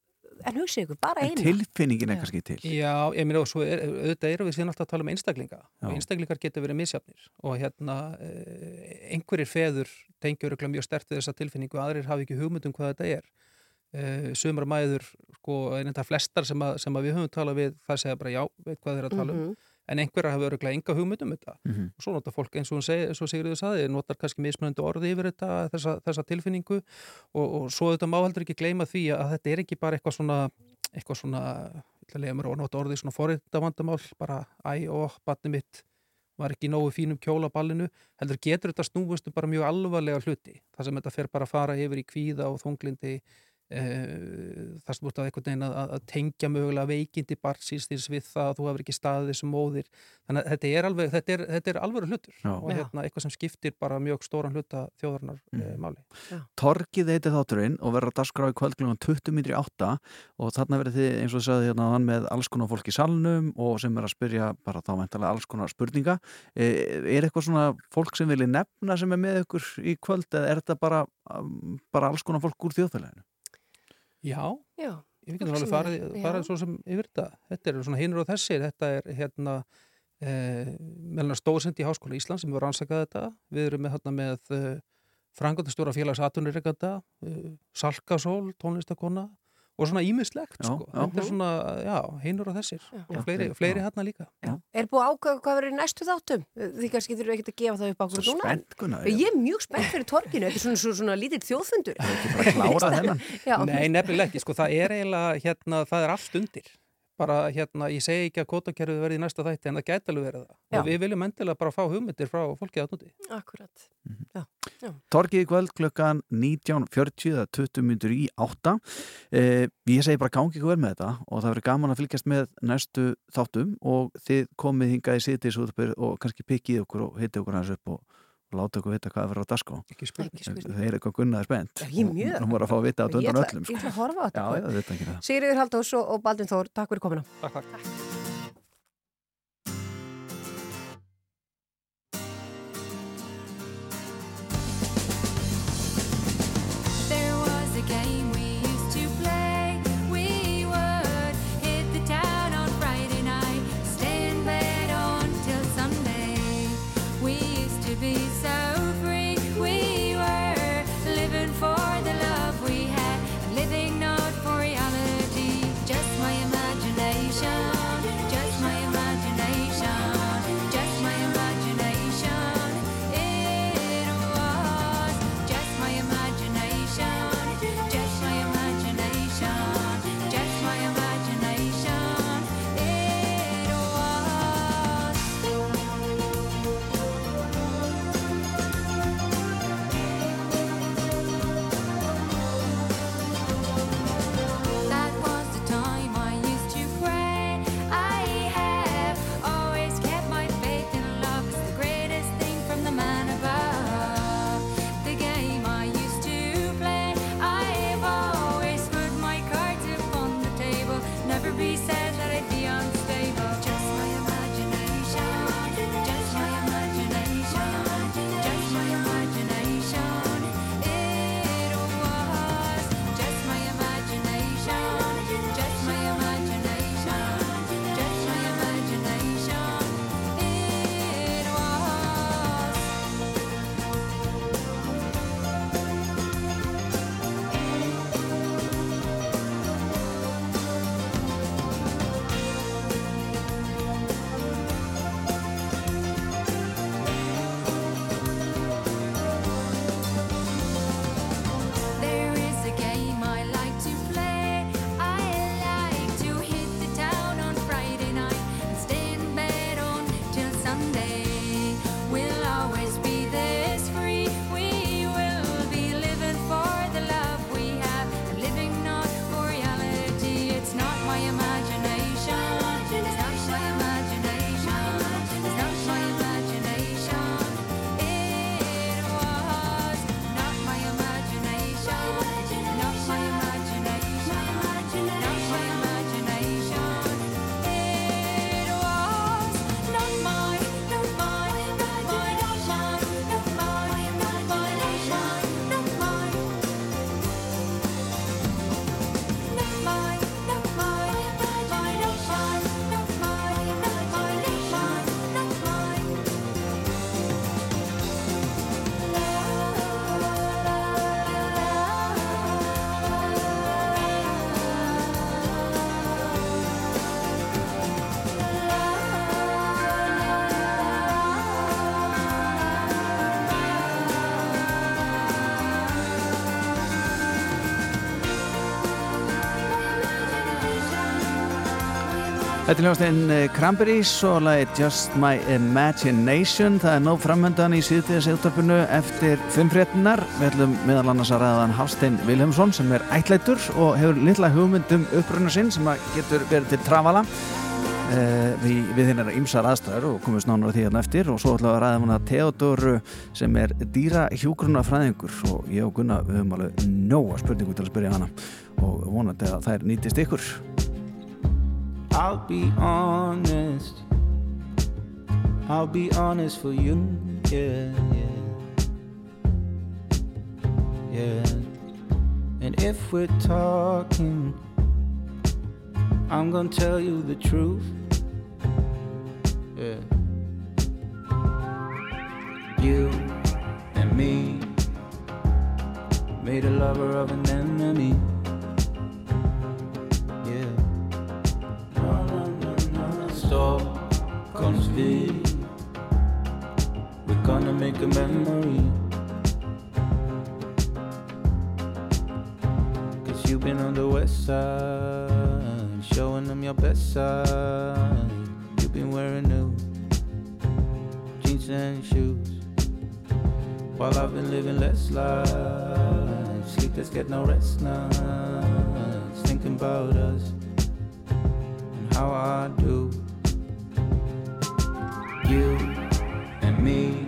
en hugsa ykkur, bara En eina. tilfinningin er kannski til. Já, ég meina og svo er, auðvitað erum við síðan alltaf að tala um einstaklinga Já. og einstaklingar getur verið misjafnir og hérna eh, einhverjir feður tengjur örugglega mjög stert við þessa tilfinningu aðrir hafi ekki hugmynd um hvað þetta er eh, sumar mæður sko, en þetta flestar sem, að, sem að við höfum talað við það segja bara já, veit hvað þeir eru að tala um Mhm. En einhverjar hafa öruglega enga hugmynd um þetta. Mhm. og svo notar fólk eins og hún segir, eins og Sigriður saði, notar kannski mismunandi orði yfir þetta, þessa, þessa tilfinningu. Og, og svo þetta má heldur ekki gleyma því að þetta er ekki bara eitthvað svona eitthvað svona, ég lega mér að nota orðið svona forrindavandamál, bara æ og batni mitt var ekki nógu fínum kjóla á ballinu, heldur getur þetta snúist um bara mjög alvarlega hluti þar sem þetta fer bara að fara yfir í kvíða og þunglindi þar sem þú ert að einhvern veginn að, að tengja mögulega veikindi barsins þins við það að þú hefur ekki staðið þessu móðir þannig að þetta er alveg, þetta er, þetta er alveg hlutur Já. og hérna eitthvað sem skiptir bara mjög stóran hluta þjóðarnar mm. Mm. máli Torgið heitir þátturinn og verður að dagskrá í kvöld klukkan 20 mítri átta og þarna verður þið eins og þið sagði hérna áðan, með alls konar fólk í salnum og sem er að spyrja bara þá mæntalega alls konar spurninga e, er eitthvað svona fólk sem vilji nefna sem er með ykkur í kvöld eða er þetta bara, um, bara alls konar fólk úr þjóðfélaginu? Já, Já, við Fólk getum alveg farið, farið svo sem yfir þetta. Þetta er svona hinur og þessir. Þetta er hérna eh, meðlana stóðsend í Háskóla Íslands sem hefur rannsakað þetta. Við erum með, hérna, með eh, frangöndastjóra félags atunirreikanda eh, Salkasól, tónlistakona og svona ímislegt Já, sko. já. þetta er svona, já, hinur og þessir Já. og fleiri, Já. fleiri hérna líka Er búið að ákveða hvað verður í næstu þáttum? Því kannski þurfum við ekkert að gefa það upp á Svo hverju núna. Ég er mjög spennt fyrir torkinu, þetta er svona, svona, svona lítill þjóðfundur. bara klára þennan Já. Nei, nefnilega ekki, sko, það er eiginlega hérna, það er allt undir bara hérna, ég segi ekki að kótakerfið verði í næsta þætti en það gæti alveg verið það. Já. og við viljum endilega bara fá hugmyndir frá fólki að núti akkurat. Torgið í kvöld klukkan 19.40 eða 20 minnur í 8 eh, ég segi bara gangi ykkur vel með þetta og það verður gaman að fylgjast með næstu þáttum og þið komið hingað í sitis og kannski pikkið okkur og hitti okkur hans upp og láta okkur vita hvað verður á daskó ekki spurning Ekki spurning. þeir eru eitthvað gunnaði spennt Já, ég er mjög. og hún var að fá að vita á döndan öllum ég sko. ætla að horfa á já, þetta. já, þetta ekki það Sigriður Haldós og, og Baldin Þór, takk fyrir komina. Takk, takk. Þetta er hljóðastinn Cranberries og lagi Just My Imagination. Það er nóg framöndan í síðtíðas eðutarpinu eftir fimm fréttinar. Við ætlum meðal annars að ræðan Hafstein Vilhelmsson sem er ætlætur og hefur litla hugmyndum upprunna sinn sem getur verið til trafala eh, við, við þinn er ymsar aðstæður og komum við snánar því hérna eftir og svo ætlum við að ræða hana Theodor sem er dýra hjúgrunafræðingur og ég og Gunnar við höfum alveg nóga spurningu til að spyrja hana og vonandi að þær nýtist ykkur. I'll be honest. I'll be honest for you. Yeah, yeah. Yeah. And if we're talking, I'm gonna tell you the truth. Yeah. You and me made a lover of an enemy. Stockholmsville We're gonna make a memory. Cause you've been on the west side Showing them your best side. You've been wearing new Jeans and shoes. While I've been living less life Sleepless get no rest nights. Thinking about us and how I do. You and me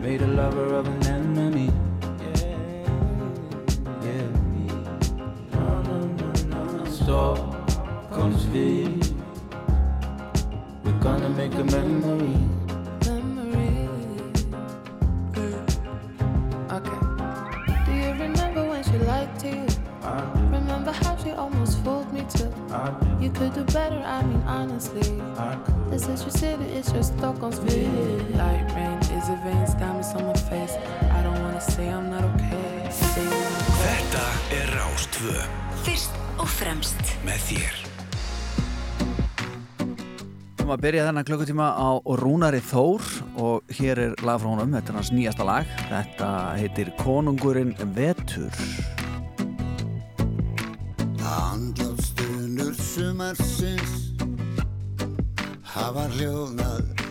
made a lover of an enemy. Yeah, yeah. Stockholmsville. We're gonna make a memory. Okay. Do you remember when she lied to you? Remember she almost fooled me too? You could do better, I mean honestly. This is your city, it's your Stockholmsville. Light rain is a veins, diamonds on my face. I don't wanna say I'm not okay. Þetta er Rástvö Fyrst og fremst með þér. Við erum að byrja þennan klukkutíma á Rúnari Þór og hér er lag frá honum, þetta er hans nýjasta lag. Þetta heitir Konungurinn Vetur. Andlátstunur sumarsins hafa hljóðnað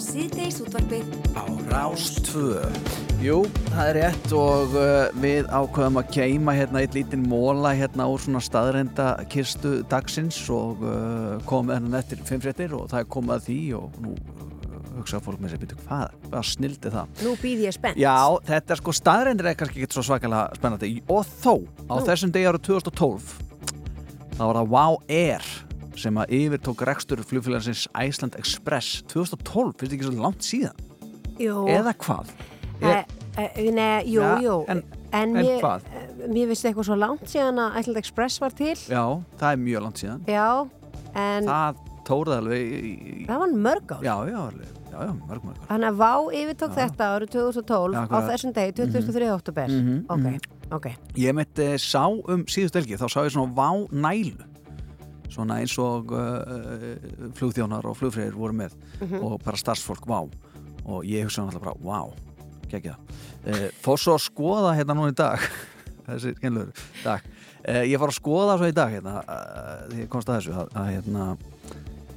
síðdeis útvarpið á Rástvö Jú, það er rétt og uh, við ákveðum að keima hérna eitt lítinn móla hérna úr svona staðrenda kistu dagsins og uh, komið hennan eftir fimm fréttir og það er komið að því og nú uh, hugsaða fólk með sér byrju hvað, hvað snildi það Nú býð ég spennt. Já, þetta er sko staðrendir er kannski ekki svo svakalega spennandi og þó á Nú. þessum degi ára 2012 þá var það Wow Air sem að yfirtók rekstur flugfélagsins Iceland Express 2012, finnst ekki svo langt síðan Jú. eða hvað? Eh, eh, Nei, jú, Ja, jú. en- en mér, hvað? eh, Mér finnst eitthvað svo langt síðan að Ætland Express var til. Já, það er mjög langt síðan Já, en það, Það tóraði alveg í, í, var mörg ár. Já, já, alveg, já, já, mörg, mörg ár. Þannig að Vá yfirtók þetta árið 2012 Já, á þessum degi, 23. oktober. Mhm, Ok, mhm. ok. Ég mitt eh, sá um síðust helgi, þá sá ég svona Vá Nælu svona eins og uh, flugþjónar og flugfreyðir voru með. Mhm. og bara starfsfólk Vá. Og ég hugsa náttúrulega bara Vá, geggja uh, Fór svo að skoða hérna nú í dag? Þessi dag uh, Ég fór að skoða svo í dag hérna því ég komst að þessu að, að hérna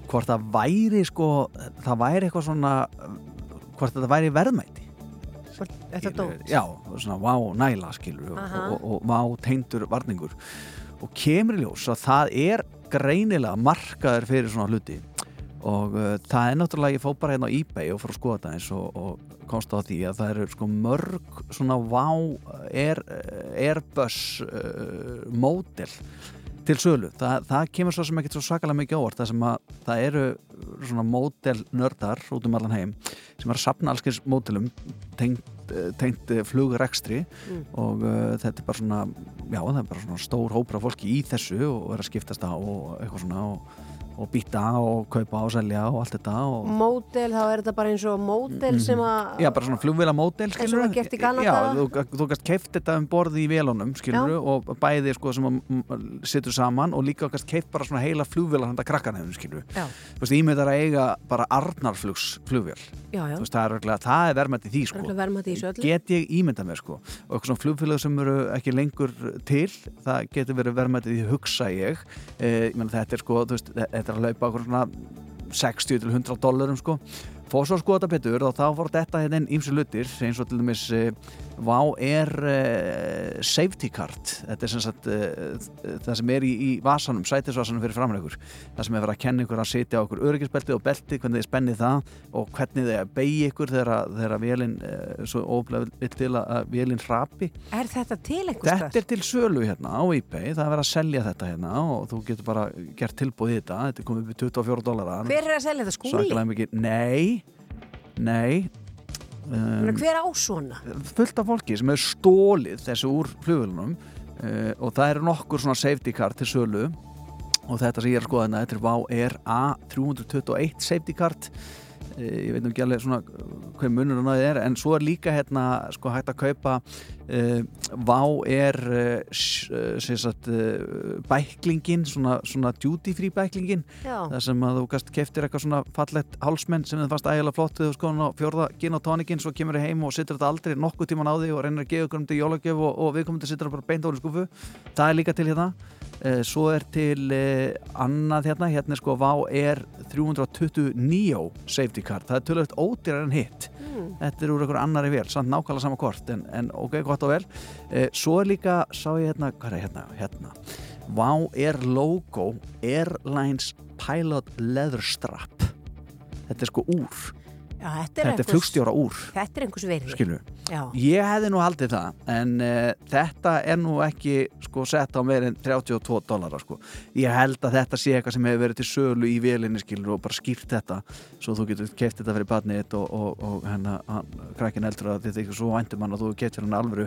hvort það væri sko það væri eitthvað svona hvort þetta væri verðmæti. Þetta dót. já, svona vá næla skilur og, og, og vá teindur varningur. Og kemur í ljós að það er greinilega markaður fyrir svona hluti. Og uh, það er náttúrulega, ég fó bara hérna á eBay og fór að skoða þetta eins og, og komst á því að það eru sko mörg svona vá Air, Airbus uh, módel til sölu, Þa, það kemur svo sem ekkert svo sakalega mikið ávart það sem að það eru svona módel nördar út um allan heim sem er að sapna allskins módelum tengt, tengt eh, flugrekstri Mm. og uh, þetta er bara svona já það er bara svona stór hópra fólki í þessu og er að skiptast á og eitthvað svona og, og býta og kaupa og selja og allt þetta og Módel, þá er þetta bara eins og módel sem að Já, bara svona flugvila módel, og var gert í gamla Já, þú, þú gæst keift þetta um borði í vélunum, skilur og bæði sko sem að situr saman og líka gæst keift bara svona heila flugvila handa krakkanefnum, skilur Já. Þú veist, ímyndar að eiga bara Arnarflugs flugvél Já, já. Þú veist, það er, er verðmætt í því, sko. Verðmæti í þessu öllu. Get ég ímyndað mér, sko. Og eitthvað svona flugfélag sem eru ekki lengur til, það getur verið verðmætt þetta er að laupa okkur svona 60 til 100 dollarum sko fór svo skoða þetta betur og þá fór þetta hérna inn ímsu lutir eins og til dæmis Vá er uh, safety card þetta er sem sagt uh, það sem er í, í vasanum, sætisvasanum fyrir framleikur það sem er verið að kenna ykkur að sitja á okkur öryggisbelti og belti, hvernig þið spennið það og hvernig þið að beigja ykkur þegar, þegar vélinn uh, svo vill til að, vélinn hrapi Er þetta til einhvers Þetta er til sölu hérna á eBay, það er verið að selja þetta hérna og þú getur bara gert tilbúð í þetta, þetta er komið upp í 24 dólara. Hver er að selja þetta? Skúli? Nei, nei. Um, hver á svona? fullt af fólki sem hefur stólið þessu úr flugvélunum uh, og það eru nokkur svona safety card til sölu og þetta sem ég er að skoða hérna, þetta er Vá Air A321 safety card ég veit ekki alveg svona hvað munur að þið er, en svo er líka hérna sko hægt að kaupa uh, Vá uh, s- uh, sem sagt uh, bæklingin svona, svona duty free bæklingin það sem að þú gast keftir eitthvað svona fallett hálsmenn sem þið fannst ægilega flott skoðum á fjórða gin og tónikinn svo kemur þið heim og sittur þetta aldrei nokkuð tíman á því og reynir að gefa ykkur um til jólagjöf og, og viðkomandi sittur bara beint á skúfu það er líka til hérna. Eh, svo er til uh, annað hérna. Hérna er sko Vá er 329 safety card það er tölvöld ódýrar en hitt. Mm. þetta er úr einhver annari vel, samt nákvæmlega sama kort en, en ok, gott og vel. Uh, svo er líka, sá ég hérna, hvað er hérna hérna, Vá er logo Airlines Pilot Leather Strap. Þetta er sko úr Já, þetta er, er flugstjóra úr. Þetta er einhvers verði. ég hefði nú haldið það en uh, þetta er nú ekki sko sett á meir en 32 dólarar sko. ég held að þetta sé eitthvað sem hefur verið til sölu í skilur og bara skýrt þetta svo þú getur keft þetta fyrir badnið og, og, og hennar krakkin eldur að þetta er ekki svo væntum hann að þú getur hann alvöru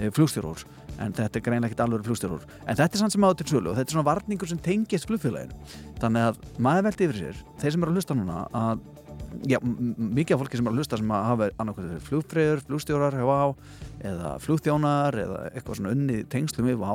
e, flugstjórúr en þetta er greinlega ekkert alvöru flugstjórúr en þetta er samt sem áður til sölu og þetta er svona varningur sem tengist flugfélaginu yfir já, mikið af fólki sem er að hlusta sem að hafa annarkvæður flugfreyður, flugstjórar hjá á eða flugþjónar eða eitthvað svona unni tengslum við á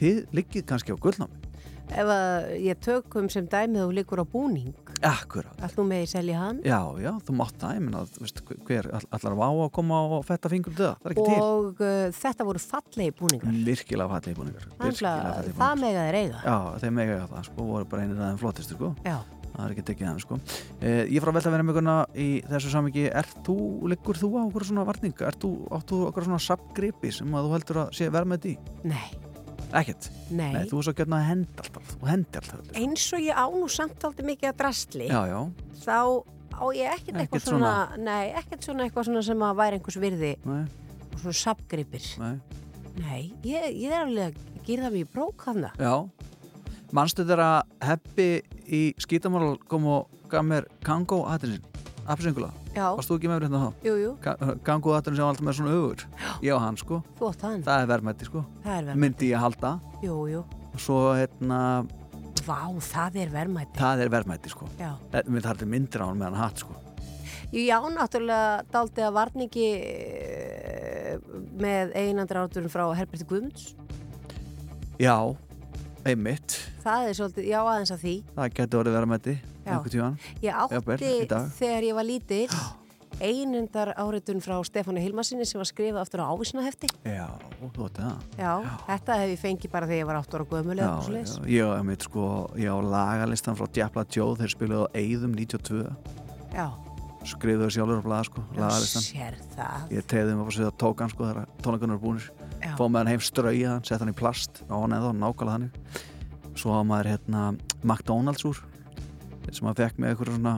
þið liggið kannski á gullnámi. Ef að ég tökum sem dæmið og líkur á búning, Akkurat, allt nú með ég selja hann. Já, já, þú mátt það ég menna, þú veist, hver all- allar vá að koma og fetta fingur til það, er ekki til. Og uh, þetta voru fallegi búningar. virkilega fallegi búningar Þannig að það mega þeir eiga. Já, þeir mega eiga það, sko, voru bara einir aðeins flottistu, sko. Já. Það er ekki tekið hann sko. eh, ég frá velta að vera með ykkurna í þessu samingi er þú, liggur þú á okkur svona varning? Er þú, áttu okkur svona sapgripi sem að þú heldur að sé verðmætt í? Nei, ekkert, nei. þú er svo gjörna að henda alltaf. Þú hendi alltaf Eins og ég á nú samt aldrei mikið að drastli já, já, þá á ég ekkert eitthvað Ekkert svona, nei, ekkert svona eitthvað svona sem að væri einhvers virði nei, og svona sapgripir. nei. Nei, ég, ég er alveg að gera það í brók hana. Já, manstu þeirra heppi í skítamál kom og gaf mér Kango aðrinsinn, appisengula Já. Varst þú ekki með mér hérna þá? Jú, jú, Kango aðrinsinn sem var alltaf með svona ögur Ég og hann sko, þú átt hann. það er verðmætti sko Það er verðmæti. Myndi ég halda Jú, jú. og svo hérna, Vá, það er verðmæti. það er verðmætti sko Já. Mér þarf til myndir á hann með hann hatt sko Jú, já, náttúrulega daldi að varningi eh, með einandra áturinn frá Herberti Guðmunds. Já, einmitt Það er svolítið, já, aðeins að því. Það getur orðið Já. einhvern tíðan Ég Jafnvel, átti dag. þegar ég var lítill einundar áritun frá Stefáni Hilmarsinni sem var skrifað aftur á ávísunahefti. Já, þú ætti það Já, þetta hef ég fengið bara þegar ég var 8 ára gömuleg Já, já, ég á mitt sko, ég á lagalistan frá Djapla Joe, þeir spiluðu á Eyðum 92 Já, skrifuðu sjálfur á blaða sko, já lagalistan sér það. ég tegði um að sér að tóka hann sko þegar tónleikunum eru búinir Já. Fóð hann heim strauja hann, sett hann í plast. Á hann eða nákvæmlega þannig. Svo hafa maður hérna McDonalds úr sem maður fekk með eitthvað svona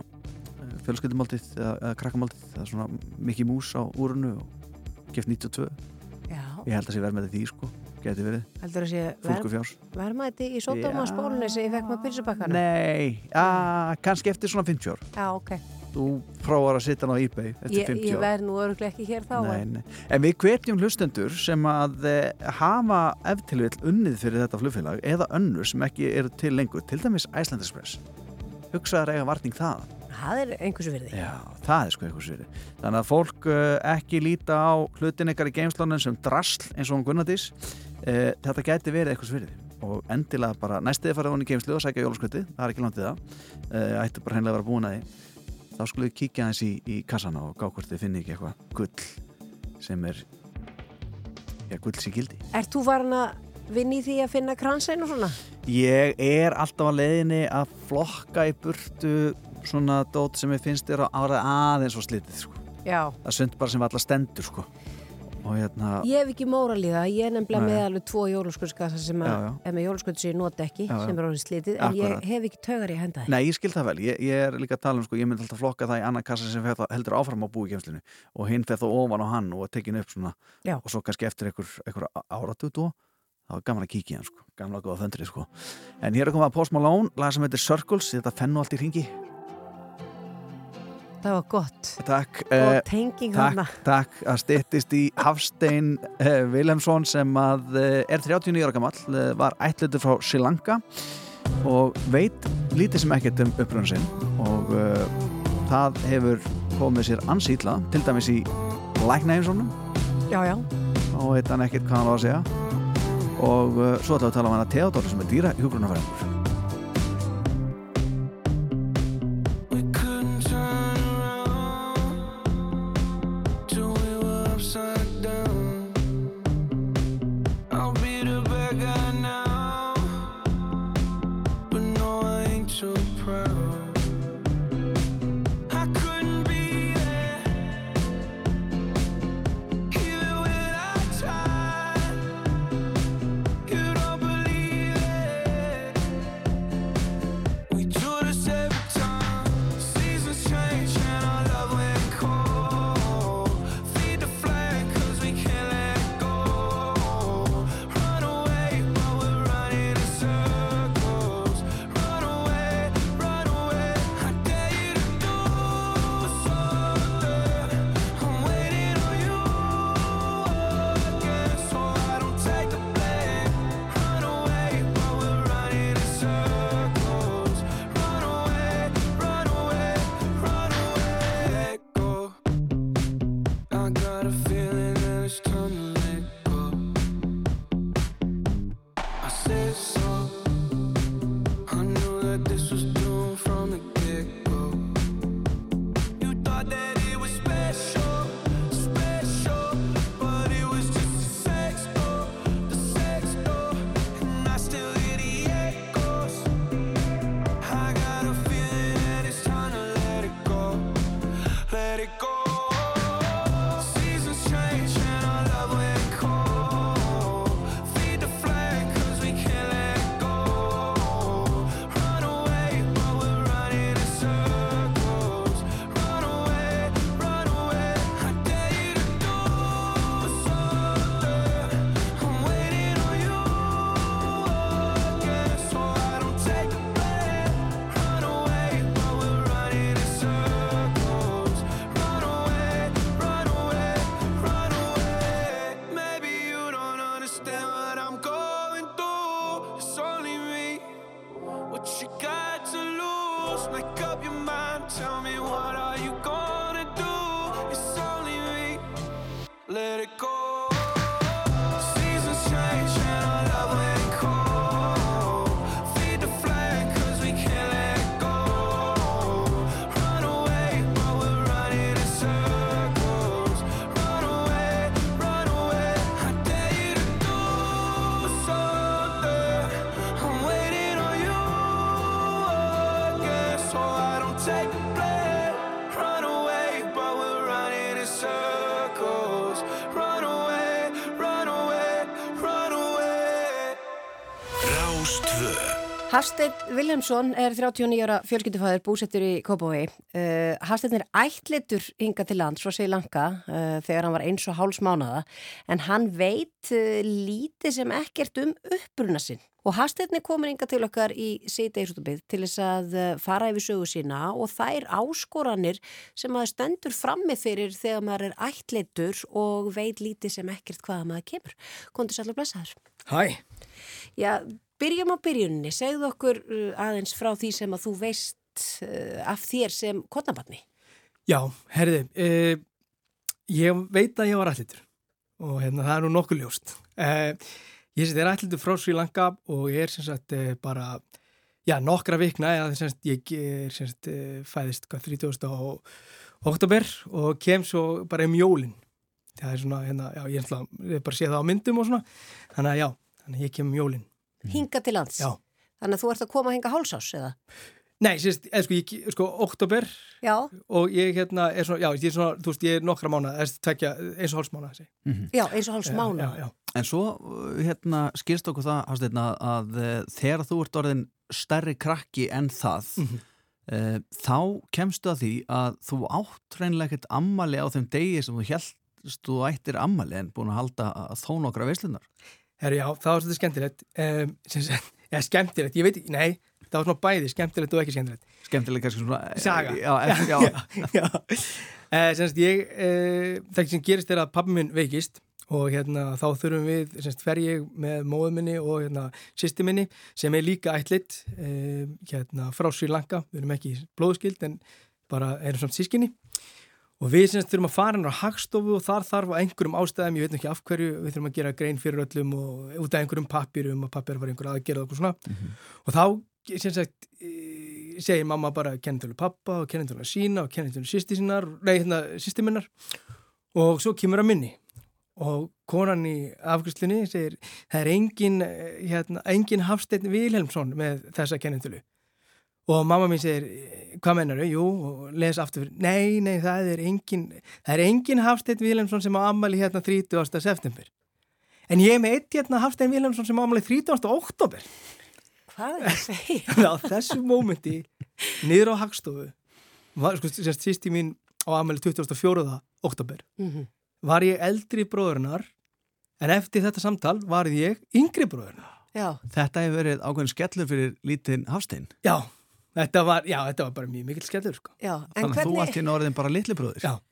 fjölskyldumaldið eða, eða krakkamaldið það er svona Mickey Mouse á úrunu og gift 92 Já, ég held að sé verð með því sko, geti verið. Fólku fjárs verðmæti í sódóma spólunni sem ég fekk með pylsubakkana. Nei, að, kannski eftir svona 50 ár. Já, ok. Þú prófar að sitja hann á eBay eftir Ég, 50 ég ár verð nú öruglega ekki hér þá. Nei, nei. En við hvetjum hlustendur sem að eh, hafa eftirvill unnið fyrir þetta flugfélag eða önnur sem ekki eru til lengur, til dæmis Iceland Express. Hugsaðar eiga varning það. Það er einhversu virði. Já, það er sko eitthvað svirði. Þannig að fólk uh, ekki líta á hlutin ykkar í geimslónum sem drasl eins og hún Gunnardís. Uh, þetta gæti verið eitthvað svirði. Og endilega bara næstiði farið hún í geimslu og sækja jólaskvöti, það er ekki landið það. Uh, ættu bara hennilega að vera búin að því. Þá skulle við kíkja aðeins í, í kassana og gá hvort þið finni ekki eitthvað gull sem er já, gull sem gildi. Ert þú farin að vinna í því að finna kransæn og svona? Ég er alltaf að leiðinni að flokka í burtu svona dót sem ég finnst er á árað aðeins og slitið sko. Já. Það er sund bara sem allar stendur sko. Hérna, Ég hef ekki móral í það, ég er nefnilega með alveg tvo jólaskvöldskassa sem að, er með jólaskvöld sem ég nota ekki, Já, já. sem er orðið slitið, en ég Akkurat. hef ekki taugar í henda þér. nei ég skil það vel, ég, ég er líka að tala um sko, ég myndi alltaf flokka það í annan kassa sem heldur áfram á búikemslinu og hinn fer þá ofan á hann og tekin upp svona Já. og svo kannski eftir einhver, áratut og þá er gaman að kíkja hann sko, gamla góða föndri sko. En hér er komað Post Malone, lag sem heitir Circles, þetta fennu allt í ringi. Það var gott. Takk. Og eh, tenging takk, þarna. takk að styttist í Hafstein uh, Vilhelmsson sem að uh, er 39 ára gamall, uh, var ætlutur frá Sri Lanka og veit lítið sem ekkert um uppröðun sinn og uh, það hefur komið sér ansýtla, til dæmis í læknaheimsónum Já, já. og veit hann ekkert hvað hann var að segja og uh, svo ætlaðu að tala um hana Theodor sem er dýra hjúgrunafræðingur We Hafsteinn Viljámsson er 39 ára fjölskyldufæður búsettur í Kópavogi. Uh, Hafsteinn er ættlitur hinga til lands frá Sri Lanka uh, þegar hann var eins og háls mánada en hann veit uh, lítið sem ekkert um uppbruna sinn. Og Hafsteinn er komin hinga til okkar í síðdegisútubið til þess að uh, fara yfir sögu sína og þær áskoranir sem maður stendur frammi fyrir þegar maður er ættlitur og veit lítið sem ekkert hvaða maður kemur. Kondur sætla blessaður. Hæ. Já, byrjum á byrjunni. Segðu okkur uh, aðeins frá því sem að þú veist uh, af þér sem konabarni. Já, herði, uh, ég veit að ég var allitur og hérna, það er nú nokkuð ljóst. Uh, ég er allitur frá Sri Lanka og ég er sem sagt bara, já, nokkra vikna, eða sem sagt, ég er sem sagt uh, fæðist hvað, 30. oktober og kem svo bara um jólinn. Það er svona, hérna, já, ég er bara sé það á myndum og svona, þannig að já, þannig að ég kem um jólinn. Hinga til lands? Já. Þannig að þú ert að koma að hinga hálsás, eða? Nei, sérst, eða sko, ég, sko, oktober Já. og ég hérna er svona, já, ég er svona, þú veist, ég er nokkra mánuð, eða tvekja, eins og háls mánuð, þessi. Já, eins og háls Já, mánu. já, já. En svo uh, hérna skilst okkur það Hafsteinn, að, að uh, þegar þú ert orðin stærri krakki en það Mhm. uh, þá kemstu að því að þú átt reynilega ekkert ammali á þeim degi sem þú heldst þú ættir ammali en búin að halda að þó nokkra veislunar Herru, já, það var svolítið skemmtilegt, um, sem eða skemmtilegt, ég veit ekki, nei, það var svona bæði, skemmtilegt og ekki skemmtilegt. Skemmtileg kannski svona Saga. Já, já, já. já. já. Uh, semst, ég, uh, það sem gerist er að pappi minn veikist og hérna þá þurfum við, semst, fer ég með móðu minni og hérna sýsti minni sem er líka ætlit uh, hérna frá Sri Lanka, við erum ekki blóðskild en bara erum samt sískinni og við semst þurfum að fara hennar á hagstofu og þar þarf á einhverjum ástæðum, ég veit ekki af hverju við þurfum að gera grein fyrir öllum og út af einhverjum pappirum og pappir var einhver aðgerð og eitthvað svona. Og þá, sem sagt segir mamma bara kennitölu pappa og kennitölu sína og kennitölu sýsti sínar nei, hérna, sýsti minnar. Og svo kemur að minni. Og konan í afgjörslinni segir það er engin, eh, hérna, engin Hafsteinn Vilhelmsson með þessa kennitölu og mamma mín segir hvað mennar þau? Jú, og les aftur nei, nei, það er engin það er engin Hafsteinn Vilhelmsson sem á ammali hérna 30. september en ég er með eitt hérna Hafsteinn Vilhelmsson sem á ammali 30. oktober Hvað er það að segja? Á þessu mómenti niður á hagstofu var, sko, sérst, sýsti mín á ammali 24. oktober Mhm. var ég eldri bróðurnar en eftir þetta samtal var ég yngri bróðurnar Já. Þetta hefur verið ákveðin skellur fyrir lítinn Hafsteinn Já, þetta var, já, þetta var bara mjög mikill skellur sko. Já, en Þannig að þú allt í norðin bara litli bróður Já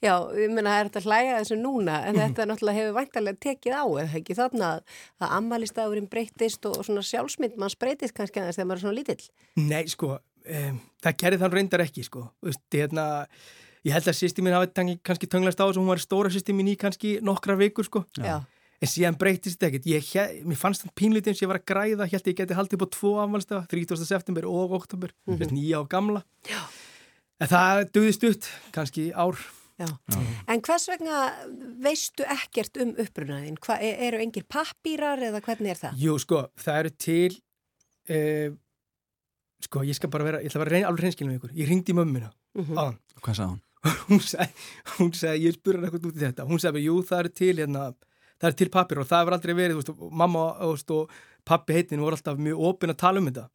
Já, ég meina, það er þetta að þessu núna, en þetta náttúrulega hefur væntalega tekið á, eða ekki þarna að, að ammælistagurinn breytist og, og svona sjálfsmynd manns breytist kannski aðeins þegar maður er svona lítill. Nei, sko, um, það gerði þann reyndar ekki, sko. Þú Veist, hérna, ég held að sýsti mín hafi kannski tönglast á þess að hún var stóra sýsti mín í kannski nokkra vikur, sko. Já. En síðan breytist þetta ekkert. Ég, mér fannst þann pínlítið eins og ég var að græða, held ég geti haldið upp á tvo afmælstafa, 30. september og oktober, mm. -hmm. nýja og gamla. Já. En það duði stutt, kannski ár. Já. En hvers vegna veistu ekkert um upprunaðin? Hva, e- eru engir pappýrar eða hvernig er það? Jú, sko, það eru til uh, sko, ég skal bara vera ég ætla að vera reyn, alveg reynskilin með ykkur ég ringdi mömmina Mhm. áðan Hvað sagði hún? hún sagði, hún sagði, ég spurði hann eitthvað út í þetta hún sagði, jú, það eru til hérna, það eru til pappir og það hefur aldrei verið, veist, og mamma veist, og pappi heitin voru alltaf mjög opin að tala um þetta.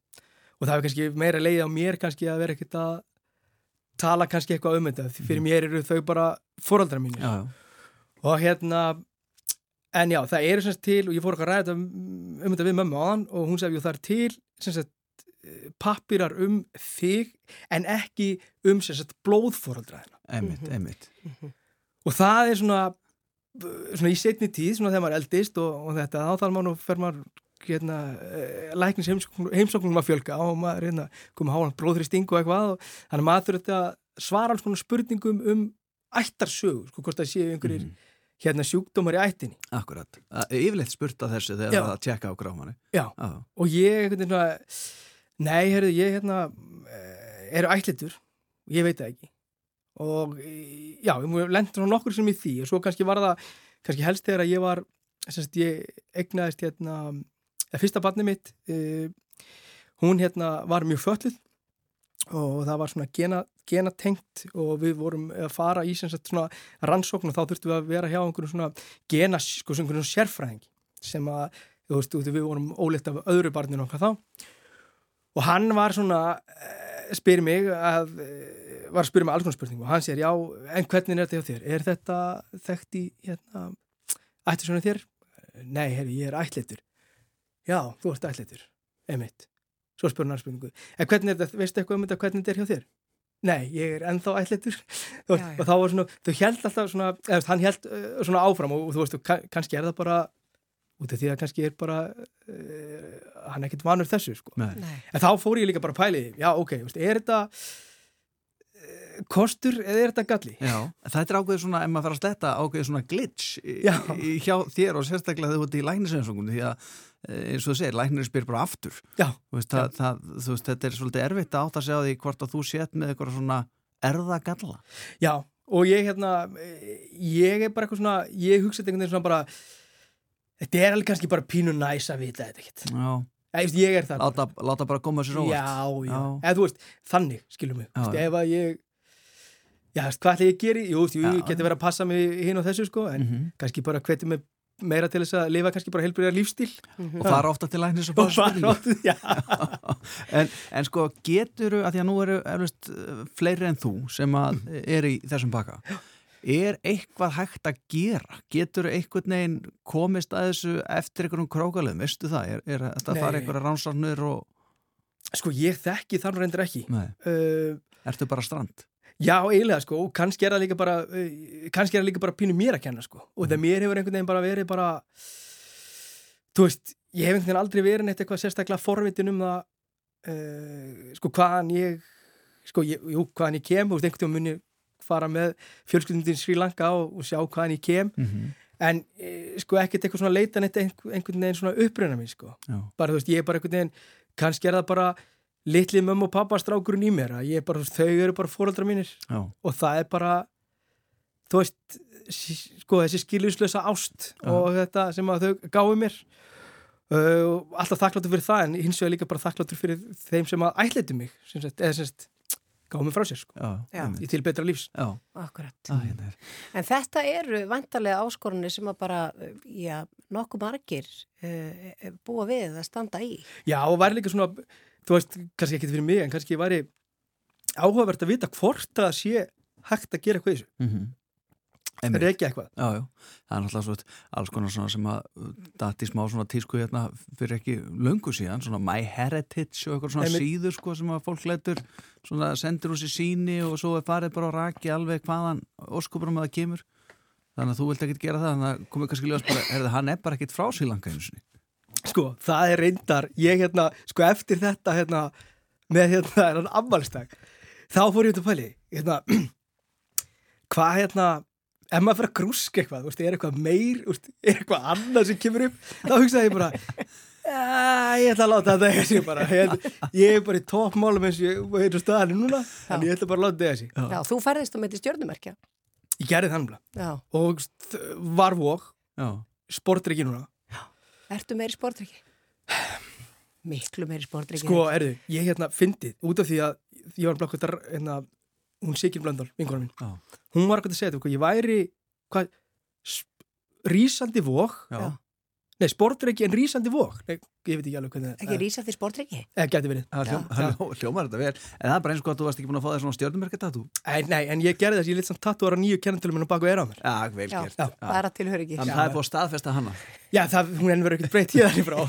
Og það hefur kannski meira leiði á mér kannski að vera ekkert að tala kannski eitthvað um þetta fyrir mér eru þau bara fóraldra já. og hérna en já, það eru semst til og ég fór okkar að ræða um, þetta við mömmu áðan og hún sagði, jú, það er til semst pappirar um þig en ekki um semst blóðfóraldra Einmitt, Mhm. einmitt. Og það er svona svona í setni tíð, svona þegar maður eldist og, og þetta, þá þarf maður nú fer maður hérna, eh, læknis heimsóknum, að fjölga og maður hérna, komið hálan blóðþristing og eitthvað og þannig að maður þurfti að svara alls konar spurningum um ættarsögu, sko, hvort það séu einhverjir hérna sjúkdómar í ættinni Akkurat. Yfirleitt spurt að þessu þegar Já. það að tjekka á grámanni. Já, og ég svona, nei, heyrðu, ég hérna eh, eru ætlitur, ég veit það ekki og já, lendur á nokkur sem í því og svo kannski var það, kannski helst þegar að ég var semst ég egnaðist hérna, eða fyrsta barni mitt uh, hún hérna var mjög fölluð og það var svona gena, genatengt og við vorum að fara í sagt svona rannsókn og þá þurftum við að vera hjá einhverjum svona gena, sko, svona einhverjum sérfræðingi sem að, þú veist, við vorum óleitt af öðru barninu okkar þá. Og hann var svona spyr mig að eh, var að spyrja mig alls konar spurningum og hann sér, já, en hvernig er þetta hjá þér? Er þetta þekkt í hérna, ættu svona þér? Nei, hefði, ég er ætlitur Já, þú ert ætlitur, einmitt Svo spurði hann spurningu En hvernig er þetta, veistu eitthvað um þetta, hvernig þetta er hjá þér? Nei, ég er ennþá ætlitur og, þá var svona, þau held alltaf svona eða, þú hann held uh, svona áfram og, og þú veist, kann, kannski er það bara út af því að kannski er bara uh, hann er ekkert vanur þessu sko. Nei. en þá fór ég líka bara að pæli því, já ok, veist, er þetta uh, kostur eða er þetta galli? Já, þetta er ákveðið svona, ef maður fer að sletta ákveðið svona glitch í, Já. í, hjá þér og sérstaklega þegar þú ert í læknisensungum því að eh, eins og þú segir, læknir spyr bara aftur veist, það, það, veist, þetta er svolítið erfitt að átt að segja á því hvort að þú sett með eitthvað svona erðagalla Já, og ég hérna ég er bara eitthvað svona ég hugsa þetta einhvern veginn svona bara þetta er alveg kannski bara pínu næs að vita þetta ekkert. Já, ég, ég er það láta, láta bara koma sér óvart. Já, já, eða þú veist, þannig, skilum mig. Já, veist, já. ef að ég já, hvað ætla ég að gera? Jú, jú, Já, geti verið að passa mig hinn og þessu sko, en Mhm. kannski bara hvetja mig meira til þess að lifa kannski bara heilbyrjar lífstíl og fara ofta til læknis og fara ofta, já. En, en sko getur að því að nú eru eflust, fleiri en þú sem að er í þessum baka er eitthvað hægt að gera? Getur einhvern veginn komist að þessu eftir einhverjum krókalöðum, veistu það? Er, er þetta að fara Nei. einhverja ránsarnur og sko ég þekki þannig reyndir ekki. Uh, ertu bara strand? Já, eiginlega sko, og kannski er það líka bara uh, kannski er það líka bara pínu mér að kenna sko. Og það mér hefur einhvern veginn bara verið bara þú veist, ég hef einhvern veginn aldrei verið neitt eitthvað sérstaklega forvitin um það uh, sko hvaðan ég sko, ég, jú, hvaðan ég kem, þú veist, einhvern veginn muni fara með fjölskyldundin Sri Lanka og, og sjá hvaðan ég kem Mhm. en uh, sko ekkert eitthvað svona leita neitt einhvern, veginn svona uppruna mín sko Já. bara þú veist, ég er bara einhvern veginn kannski er það bara litli mömmu og pappa strákurinn í mér að ég er bara, þau eru bara fóreldra mínir Já. og það er bara þú veist sko þessi skiljuslösa ást Já. og þetta sem að þau gáðu mér uh, og alltaf þakkláttur fyrir það en hins vegar líka bara þakkláttur fyrir þeim sem að ætleiti mig sem sagt, eða sem sagt gáðu mig frá sér sko Já, í til betra lífs Já. Akkurat. Ah, hérna er. En þetta eru vantarlega áskorunni sem að bara, já, nokkuð margir uh, búa við að standa í. Já, og væri líka svona, þú veist, kannski ekki fyrir mig, en kannski væri áhugavert að vita hvort það sé hægt að gera eitthvað í þessu. Mhm. Það Er ekki eitthvað. Já, já, það er náttúrulega svo alls konar svona sem að dati smá svona tísku hérna fyrir ekki löngu síðan, svona My Heritage og eitthvað svona Einmitt. síður sko sem að fólk letur svona sendir úr sér síni og svo er farið bara á raki alveg hvaðan óskupurum að það kemur þannig að þú vilt ekkert gera það þannig að komið kannski ljós bara, er það hann er bara ekkert frá sílanga Sko, það er reyndar, ég hérna, sko eftir þetta hérna, með hérna, hérna ammálstag, þá fór ég út að pæli, hérna, hvað hérna, ef maður fyrir að grúska eitthvað, veist, er eitthvað meir, veist, er eitthvað annað sem kemur upp, þá hugsaði ég bara, "Ja, ég ætla að láta þetta eiga sig bara, ég, ég er bara í toppmálum eins og ég er á staðinu núna, en ég ætla bara að láta þetta eiga sig. Já, þú ferðist með til stjórnumerkja. Ég gerði þannig Já. og var Já. sportriki núna, Ertu meiri sportriki? Miklu meiri sportriki. Sko, erðu, ég hérna fyndið út af því að ég var blokkvöldar, hérna, hún Sigyn Blöndal, vinkonum mín. Já. Hún var eitthvað að segja þetta, ég væri, hvað, rísandi. Já. Nei, sportreki en rísandi vók. Nei, ég veit ekki alveg hvernig Ekki rísa því sportriki? Eða gæti verið. Hljómar þetta vel en það er bara eins og að þú varst ekki búin að fá þér svona stjórnumerkja tatú Nei, nei, en ég gerði þess, ég lit samt tattuara nýju kennantölum minn á baku eira á mér. Já, vel Já, gert það er að tilhör ekki. Þannig að það er búin að staðfesta hana Já, það, hún enn verið ekkert breytt hér frá.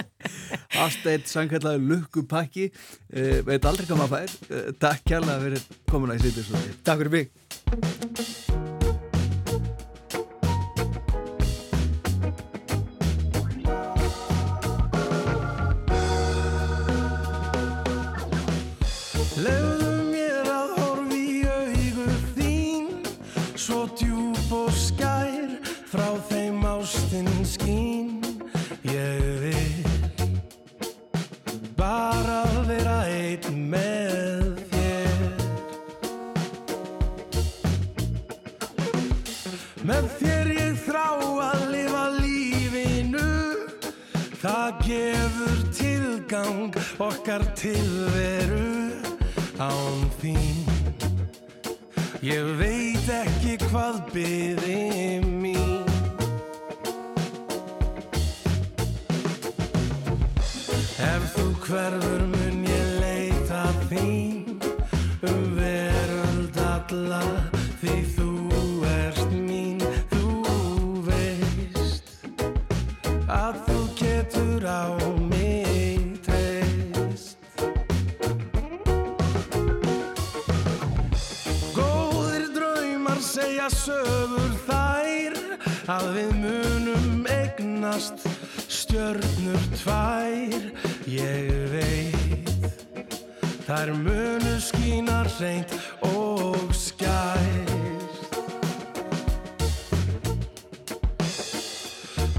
Asteit sangkallaði lukkupakki uh, veit aldrei hvað maður fær uh, Takk kærlega fyrir komuna í sýttis Takk fyrir mig thank you tilgang okkar tilveru án þín. Ég veit ekki hvað byði mín. Ef þú hverfur mun ég leita þín um veröld alla því þú ert mín þú veist að þú getur á sögur þær að við munum eignast stjörnur tvær. Ég veit þær munu skína reynd og skært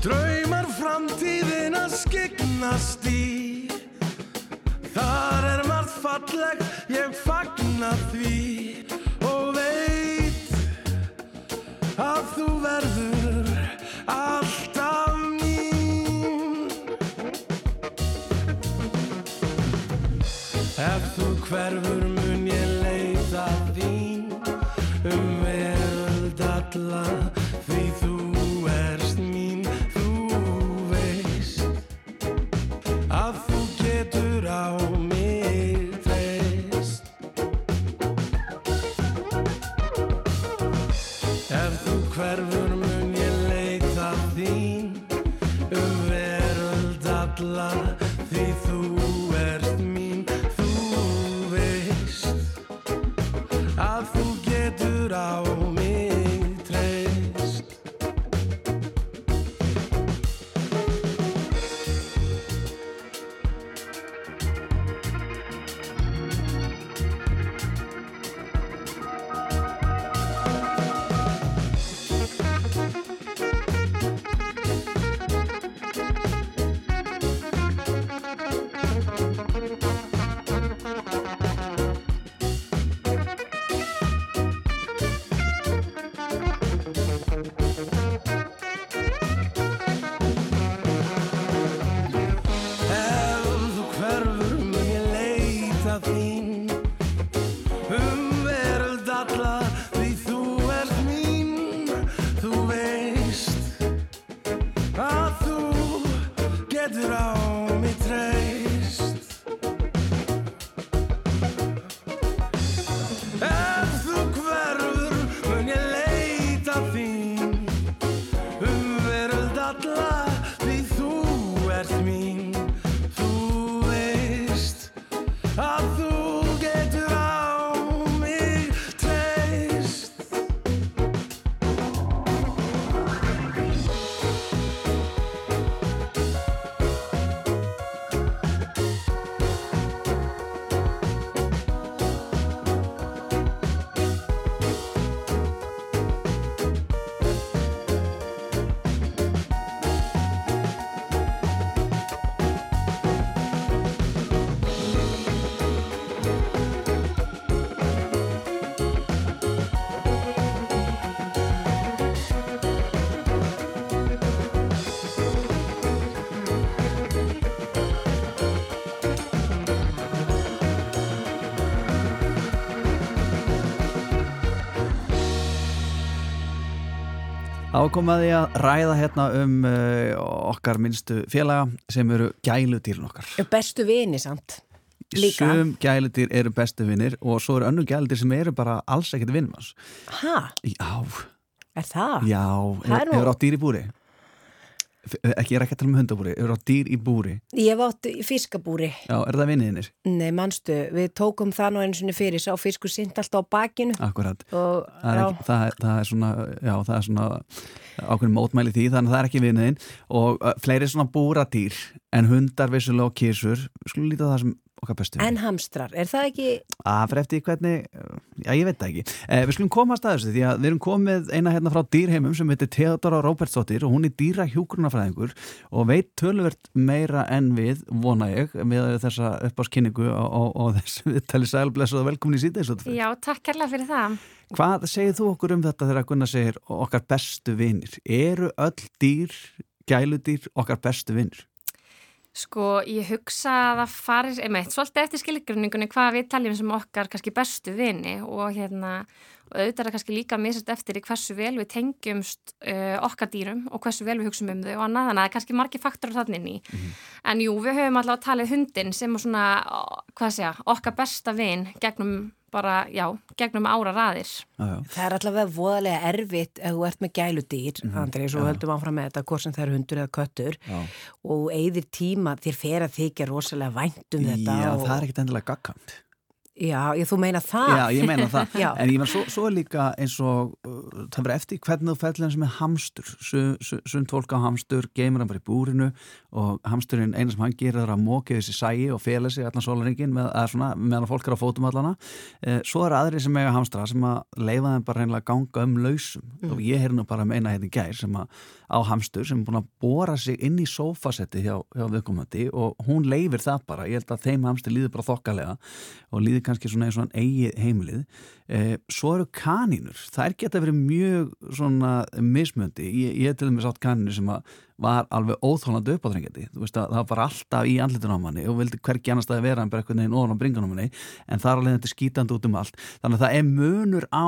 Draumar framtíðina skyggnast í. Þar er margt fallegt, ég fagna Ákomaði að ræða hérna um uh, okkar minnstu félaga sem eru gæludýrin okkar. Bestu vini samt Líka Sum gæludýr eru bestu vinnir og svo eru önnur gæludýr sem eru bara alls ekkert vinnmans. Hæ? Já, Er það? já, Það er nú- hefur átt dýr í búri? F- Ekki, ég er ekki að tala um hundabúri, hefur átt dýr í búri? Ég hef átt í fiskabúri Já, er það vinniðinir? Nei, manstu, við tókum það nú einu sinni fyrir sá fiskur sint alltaf á bakinu Akkurat. og það er, ekki, það, er, það er svona já, það er svona ákveðin mótmæli því þannig að það er ekki vinniðin og uh, fleiri svona búradýr en hundar vissulega og kísur skulum líta á það sem okkar bestu En hamstrar, er það ekki að fyrir eftir hvernig, já ég veit það ekki eh, við skulum komast að þessu því að við erum komið eina hérna frá dýrheimum sem heitir Theodora Róbertsdóttir og hún er dýra hjúgrunafræðingur og veit tölvert meira en við, vona ég með þessa uppáskynningu og, og, og þessu viðtali sælblessu og velkomin í síðan Já, takk kærlega fyrir það. Hvað segir þú okkur um þetta þegar Gunnar segir okkar bestu vinnir? Eru öll dýr, gæludýr okkar bestu vinnir? Sko, ég hugsa að það farir, einmitt, svolítið eftir skilgrinningunni hvað við taljum sem okkar kannski bestu vini og hérna, og auðvitað er það kannski líka misast eftir í hversu vel við tengjumst uh, okkar dýrum og hversu vel við hugsaum um þau og annað, þannig að það er kannski margi faktorar þannig inn í. En jú, við höfum allavega talið hundin sem er svona, hvað segja, okkar besta vin gegnum bara, já, gegnum ára raðir. Það er allavega voðalega erfitt ef þú ert með gæludýr, mm Mhm, Andrei, svo já. höldum áfram með þetta, hvort sem það er hundur eða köttur Já. og eigðir tíma, þér fer að þykja rosalega vænt um þetta Já, og, það er ekkert endilega gaggant. Já, ég, þú meina það Já, ég meina það. En ég meina, svo, svo er líka eins og uh, það verður eftir hvernig þú fellur eins með hamstur. Sund fólk á hamstur, geymur hann bara í búrinu og hamsturinn, eina sem hann gerir er að móka þessi sægi og fela sig allan sólaringin með, meðan fólk er á fótum allana. Eh, svo eru aðri sem eiga hamstra sem að leifa þeim bara reynilega að ganga um lausum. Mm. Og ég heyr nú bara meina hérna í gær sem að á hamstur sem er búin að bóra sig inn í sófasetti hjá, hjá viðkomandi og hún leifir það bara. Ég held að þeim hamstur líður kannski svona eins og hann eigi heimilið. Eh, svo eru kanínur. Það er geta verið mjög svona mismöndi. Ég, ég til dæmis átt kanínur sem var alveg óþólandi upp á þrengjandi. Þú veist að það var alltaf í andlitun á manni og vildi hvergi annars staði vera en bara einhvern veginn ofan á bringan á manni en það er alveg þetta skítandi út um allt. Þannig að það er munur á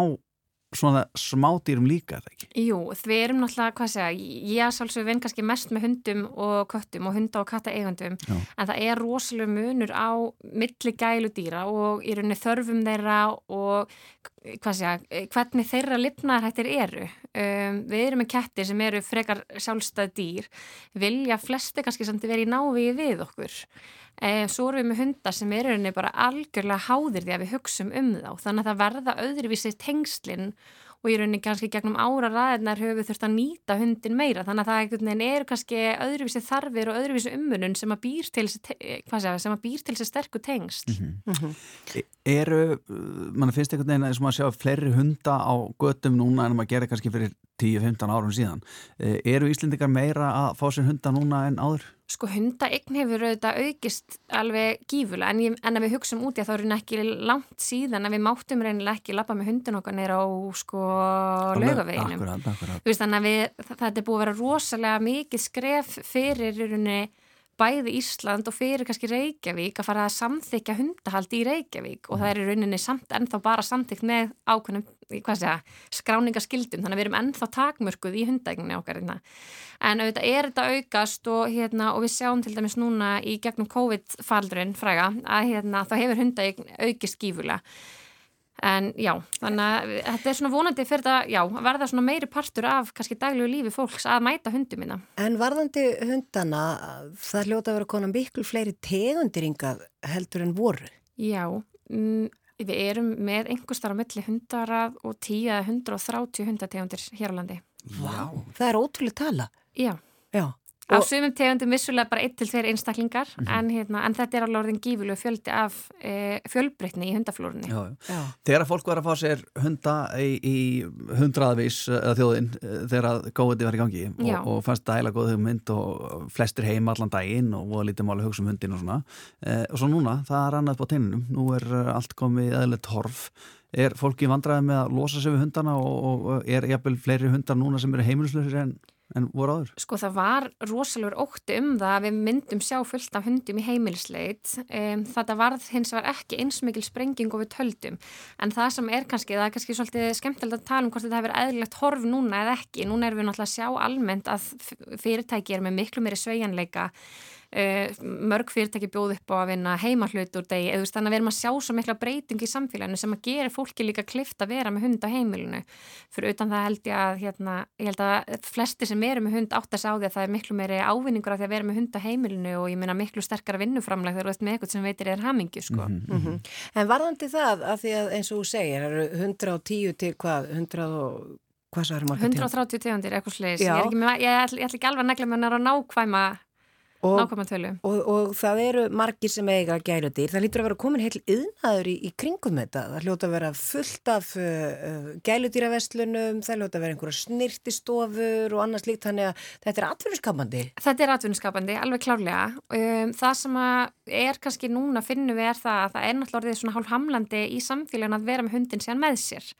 svona smádýrum líka, er það ekki? Jú, við erum náttúrulega, hvað segja, ég sjálfsög vinn kannski mest með hundum og köttum og hunda og katta eigandum, Já. en það er rosalega munur á milli gæludýra og í rauninni þörfum þeirra og hvað segja, hvernig þeirra lifnaðarhættir eru. Um, við erum með kettir sem eru frekar sjálfstæð dýr, vilja flesti kannski samt verið í návíi við okkur. Eh, svo erum við með hundar sem eru henni bara algjörlega háðir því að við hugsum um þá. Þannig að það verða öðruvísi tengslinn og í rauninni kannski gegnum ára ræðinar höfum við þurft að nýta hundin meira. Þannig að það eru kannski öðruvísi þarfir og öðruvísi ummunun sem að býr til þessi, te- hvað segja, sem að býr til þessi sterku tengsl. E- Eru, mann finnst einhvern veginn eins og maður sjá fleiri hunda á götum núna en maður gerir kannski fyrir 10-15 árum síðan. Eh, Eru Íslendingar meira að fá sér hunda núna en áður? Sko hundaeign hefur auðvitað aukist alveg gífulega en, ég, en að við hugsaum út í að þá eru ekki langt síðan að við máttum reynilega ekki lappa með hundin okkar neyra á sko laugaveginum. Akkurat, akkurat. Þú veist, þannig að við, þetta er búið að vera rosalega mikið skref fyrir rauninni bæði Ísland og fyrir kannski Reykjavík að fara að samþykja hundahald í Reykjavík og það er í rauninni samt ennþá bara samþykkt með ákveðnum, segja, skráningaskildum þannig að við erum ennþá takmörkuð í hundægninni okkar hérna. En auðvitað er þetta aukast og, hérna, og við sjáum til dæmis núna í gegnum COVID-faldurinn fræga að hérna, þá hefur hundægn aukist gífulega. En já, þannig að þetta er svona vonandi fyrir þetta, já, að verða svona meiri partur af kannski daglegu lífi fólks að mæta hundum minna. En varðandi hundana, það hljóta að vera konar miklu fleiri tegundiringað heldur en voru. Já, mm, við erum með einhverstar á milli hundarað og 10 eða 130 hundategundir hér á landi. Vá. Það er ótrúlega tala. Já. Já. Á sumum tegundum vissulega bara 1-2 einstaklingar Mhm. en, hérna, en þetta er alveg orðin gífulegu fjöldi af e, fjölbreytni í hundaflórunni. Já, já. Þegar fólk var að fá sér hunda í, í hundraðvís eða þjóðin eh, þegar að góðið var í gangi Já. og, og fannst dæla góð hugmynd og flestir heim allan daginn og voða lítið máli að hugsa um hundin og svona eh, og svo núna, það er annað på teininum nú er eh, allt komið eðlilegt horf er fólki vandræði með að losa sig við hundana og, og, er jafnvel fleiri hundar núna sem eru heimilislausir en, en voru áður? Sko það var rosalegur ótti um það að við myndum sjá fullt af hundum í heimilisleit. Um, þetta varð hins vegar ekki eins mikil sprenging og við töldum. En það sem er kannski, það er kannski svolítið skemmtilegt að tala um hvort þetta hefur eðlilegt horf núna eða ekki. Núna erum við náttúrulega að sjá almennt að fyrirtæki er með miklu meiri sveigjanleika. Uh, mörg fyrirtæki bjóð upp á að vinna heimahlut úr degi, eða þú veist þannig að við erum að sjá svo mikla breyting í samfélaginu sem að gera fólki líka klift að vera með hund á heimilinu fyrir utan það held ég að hérna, ég held að flesti sem eru með hund átt að sá því að það er miklu meiri ávinningur af því að vera með hund á heimilinu og ég meina miklu sterkara vinnuframleg þegar þú ert með eitthvað sem veitir er hamingju sko. Mhm. En varðandi það, að því að eins og þú segir, eru 110 til hvað, 100 og hvað svo eru marga 130 tegundir, eitthvað slegis Já. ég, er ekki með- ég, ætla- ég ætla ekki alveg að negla með að nákvæma Og-. Og, og það eru margir sem eiga gæludýr. Það lítur að vera komin heil yðnaður í, í kringum þetta. Það hljóta að vera fullt af uh, uh, gæludýraverslunum, það hljóta að vera einhverja snirtistofur og annars líkt. Þannig að þetta er atvinnuskapandi. Þetta er atvinnuskapandi, alveg klárlega. Um, það sem er kannski núna finnum við er það að það er náttúrulega orðið svona hálf hamlandi í samfélagin að vera með hundin síðan með sér.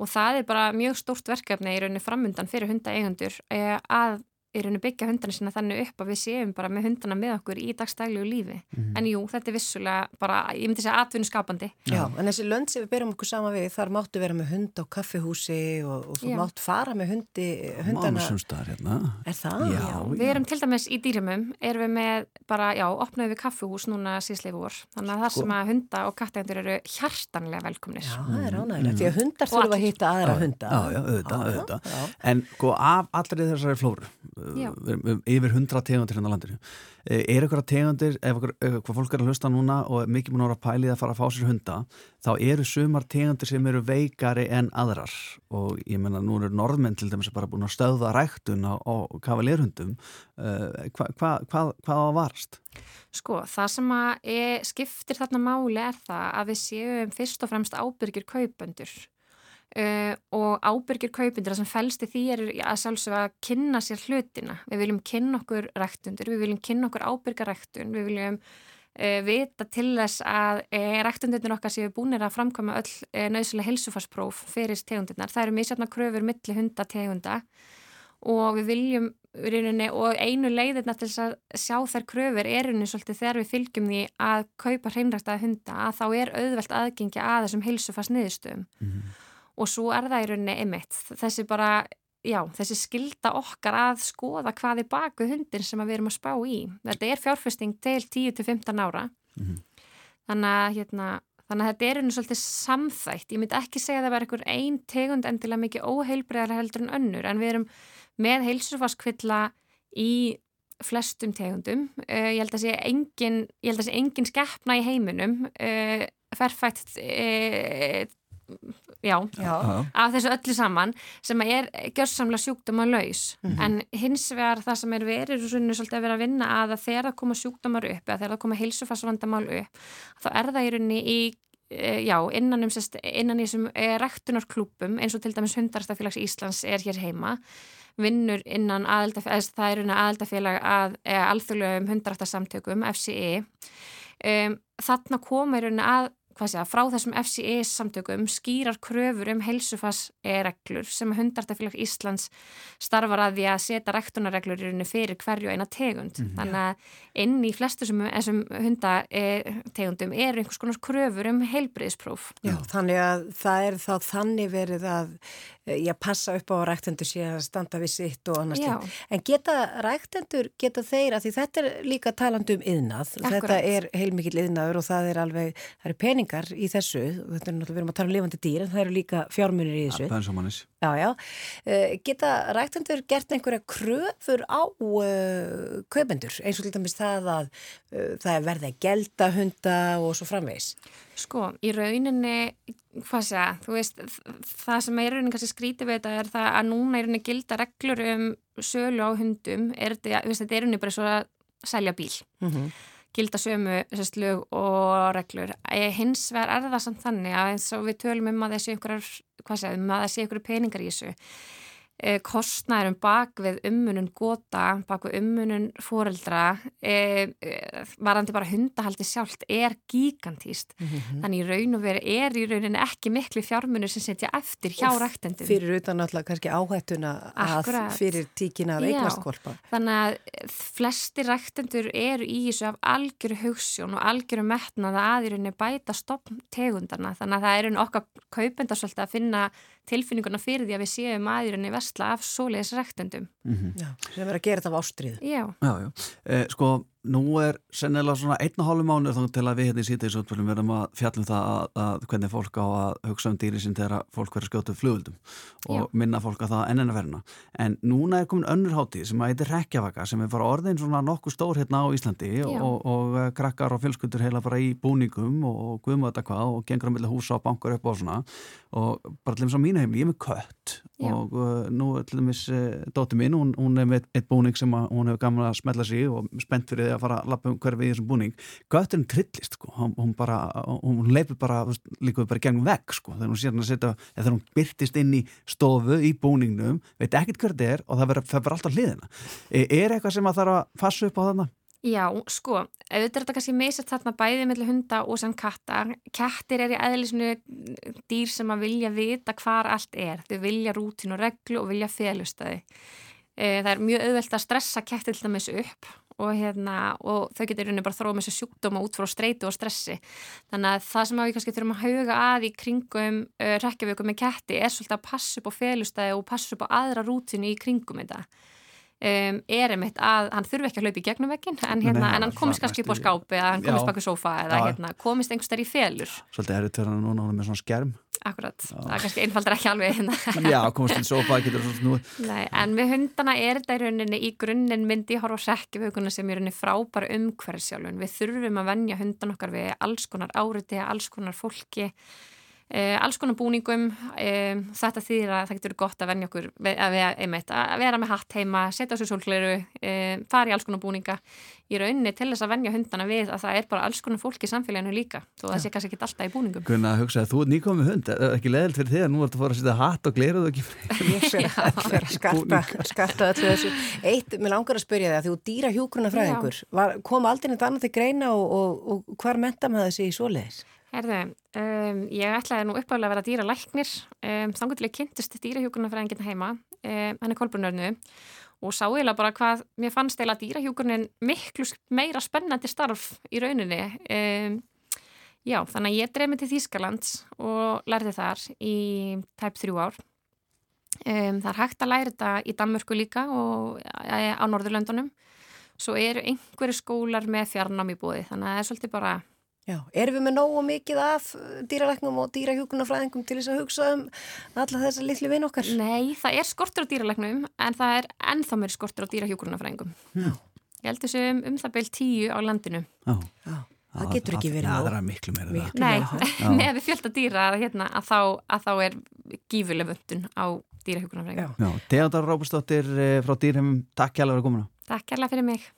Og það er bara mjög stórt verkefni í rauninni framundan fyrir hundaeigundur uh, að í rauninni byggja hundana sína þannig upp að við séum bara með hundana með okkur í dagstæglegu lífi. Mhm. En jú, þetta er vissulega bara, ég myndi segja atvinnuskapandi. Já, en þessi lönd sem við berum okkur sama við, þar máttu vera með hund á kaffihúsi og, og þú Já. mátt fara með hundi, hundana. Mánu sumstaðar hérna. Er það? Já, Við erum til dæmis í dýrumum, erum við með bara, já, opnaðum við kaffuhús núna síðslega vor. Þannig að það Sko. sem að hunda og kattegendur eru hjartanlega velkomnir. Já, það er ánægilegt, því að hundar þurfa að hitta aðra hunda. Já, já, auðvitað, auðvitað. En sko af allri þessari flóru, Erum yfir hundra tegundir hérna landinu, eh, er eitthvað tegundir, ef eitthvað, eitthvað fólk er að hlusta núna og mikið múin að vera að fara að fá sér hunda, þá eru sumar tegundir sem eru veikari en aðrar. Og ég menna nú eru norðmenn til dæmis bara búin að stöða ræktun á, á kavalérhundum, hvað hva, hva, hva á að varast? Sko, það sem að er, skiptir þarna máli er það að við séum fyrst og fremst ábyrgir kaupendur uh, og ábyrgir kaupendur það sem fælst í því er að sjálfsög að kynna sér hlutina. Við viljum kynna okkur ræktundur, við viljum kynna okkur ábyrga ræktun, við viljum uh, vita til þess að uh, ræktundurnir okkar séu búinir að framkvæma öll nöðslega helsufarspróf fyrir tegundirnar. Það eru misjafna kröfur milli hunda tegunda og við viljum rauninni, og einu leiðirna til þess að sjá þær kröfur er rauninni svolítið þegar við fylgjum því að kaupa hreinræktaða hunda að þá er auðvelt aðgengi að og svo er það í rauninni einmitt þessi bara, já, þessi skilda okkar að skoða hvað er baku hundin sem við erum að spá í þetta er fjárfesting til 10-15 ára þannig að hérna Þannig að þetta er einu svolítið samþætt. Ég myndi ekki segja að það var einhver ein tegund endilega mikið óheilbreyðar heldur en önnur en við erum með heilsufaskvilla í flestum tegundum. Uh, ég held að sé engin, ég held að sé engin skeppna í heiminum uh, ferfætt uh, já, Já. af þessu öllu saman sem er gjörsamlega sjúkdóma laus Mhm. en hins vegar það sem er verið svona svolítið að vera að vinna að að þegar það koma sjúkdómar upp eða þegar það koma heilsufarsvandamál upp þá er það í rauninni í eh, já, innan um innan í þessum eh, rektunarklúpum eins og til dæmis hundarstafélags Íslands er hér heima vinnur innan aðeldafélag, það er rauninni aðeldafélag að e, alþjóðlegum hundaraftarsamtökum FCE um, þarna koma í rauninni að hvað sé að frá þessum FCE samtökum skýrar kröfur um heilsufarsreglur sem hundartafélag Íslands starfar að því að setja rektunarreglur í rauninni fyrir hverju eina tegund. Mhm. Þannig að inn í flestu sem, þessum hundategundum er einhvers konar kröfur um heilbriðspróf. Já, þannig að það er þá þannig verið að eh, já, passa upp á að ræktendur sé að standa við sitt og annars. En geta ræktendur, geta þeir, að því þetta er líka talandi um yðnað, þetta er heilmikill yðnaður og það er alveg, það eru peningar í þessu, þetta er náttúrulega, við erum að tala um lifandi dýr, en það eru líka fjármunir í þessu. Bensamannis. Já, já. Uh, geta ræktendur gert einhverja kröfur á uh, kaupendur, eins og til dæmis það að uh, það er verið að gelda hunda og svo framvegis? Sko, í rauninni, hvað sé að, þú veist, það sem er rauninni kannski skrítið við þetta er það að núna í rauninni gilda reglur um sölu á hundum, er þetta, þú veist, þetta er rauninni bara svo að selja bíl. Mhm. gilda sömu sérst, lög og reglur. Hins vegar er það samt þannig að eins og við tölum um að þessi einhverjar, hvað segðum, að þessi einhverju peningar í þessu. E, kostnærum bak við ummunun gota, bak við ummunun foreldra, e, e, varandi bara hundahaldi sjálft er gigantíst. Mhm. Þannig í raun og veri er í rauninni ekki miklu fjármunur sem setja eftir hjá ræktendum. Fyrir utan alltaf kannski áhættuna að fyrir tíkina að Já, eignast kolpa. Þannig að flesti ræktendur eru í þessu af algjöru hugssjón og algjöru metnaða að í rauninni bæta stopn tegundarna. Þannig að það er okkar kaupendar svolítið að finna tilfinninguna fyrir því að við séum að í rauninni versla af svoleiðis ræktendum. Já, sem er að gera þetta af ástriðu. Já. Já, já. Eh, sko, nú er sennilega svona einn og hálfu mánuð þá til að við hérna í síðdegisútfölum verðum að fjallum það að, að hvernig fólk á að hugsa um dýri sín þegar fólk verður skjótið flugöldum og Já. minna fólk að það enn en að verna. En núna er komin önnur hátíð sem að heitir Rekkjavaka sem er bara orðin svona nokkuð stór hérna á Íslandi Já. og, og eh, krakkar og fjölskyldur heila bara í búningum og, og guðum þetta hvað og gengur á milli húsa og bankar upp og svona og bara til þess að mínu heim, ég er með kött Já. og uh, nú til dæmis uh, dóttir mín, hún, hún er með eitt búning sem að, hún hefur gaman að smetla sig og spennt fyrir því að fara að lappa um hverfi í þessum búning götturinn trillist sko, hún, hún bara hún leipur bara, þú veist, líka bara gegn vegg sko, þegar hún sér hann að setja þegar hún byrtist inn í stofu í búningnum veit ekkert hver þetta er og það verður alltaf hliðina E- er eitthvað sem að þarf að fassa upp á þarna? Já, sko, auðvitað er þetta kannski misast þarna bæði mellir hunda og sem kattar. Kettir er í eðlisnu dýr sem að vilja vita hvar allt er. Þau vilja rútin og reglu og vilja felustæði. Það er mjög auðvelt að stressa kettir til dæmis upp og, hérna, og þau getur bara þróið með þessu sjúkdóma út frá streitu og stressi. Þannig að það sem við kannski þurfum að hauga að í kringum uh, rekkjavöku með ketti er svolítið að passa upp á felustæði og passa upp á aðra rútinu í kringum þetta. Um, er einmitt að hann þurfi ekki að hlaupa í gegnum vekkin en, hérna, nei, en hann komist það kannski upp á skápi eða hann komist Já. baka sófa eða Já. hérna, komist einhverstað í felur. Svolítið er þetta núna með svona skerm. Akkurat, það er kannski einfaldar ekki alveg hérna. Já, komast til sofa, getur svona snúið. Nei, en við hundana er þetta í rauninni í grunninn myndi ég horfa á rekkjavökunna sem er rauninni frábæra umhverfisjálfun við þurfum að venja hundan okkar við alls konar áriti, alls konar fólki Uh, alls konar búningum. Um, þetta þýðir að það getur gott að venja okkur við- að, einmitt, að vera með hatt heima setja á sér sólgleru um, fara í alls konar búninga. Í rauninni til þess að venja hundana við að það er bara alls konar fólk í samfélaginu líka þó það sé kannski ekki alltaf í búningum. Gunnar að hugsa að þú ert nýkomið hund er það ekki leðilt fyrir þig að nú ertu að fara að setja hatt og gleruð og ekki að að skarta, þessu. Eitt, mér langar að spyrja þig að þú dýra hjúkurna fræðingur, kom aldrei neitt annað til greina og, og, og hvar menta maður þessi í svoleiðis? Herðu, um, ég ætlaði nú uppáðlega að vera dýra læknir um, þangur til ég kynntist dýrahjúkurnafræðingina heima um, hann er kolbrunörnu og sá eiginlega bara hvað mér fannst eiginlega dýrahjúkurnin miklu meira spennandi starf í rauninni. Um, já, þannig að ég dreif mig til Þýskalands og lærði þar í tæp þrjú ár. Um, það er hægt að læra þetta í Danmörku líka og eh, á Norðurlöndunum. Svo eru einhverju skólar með fjarnám í búið þannig að það er svolítið bara Já, erum við með nógu mikið af dýralæknum og dýrahjúkurnafræðingum til þess að hugsa um alla þessa litlu vinn okkar? Nei, það er skortur á dýralæknum en það er ennþá meiri skortur á dýrahjúkurnafræðingum. Já. Ég held þessu um, um það beil tíu á landinu. Já. Það getur ekki verið Já, nóg. það er miklu meira það. Nei, Já. með fjölda dýra hérna, að, þá, að þá er gífuleg vöndun á dýrahjúkurnafræðingum. Já, Teodor Róbustóttir frá Dýrheimum, takk hjálfur að komuna Takk kærlega fyrir mig.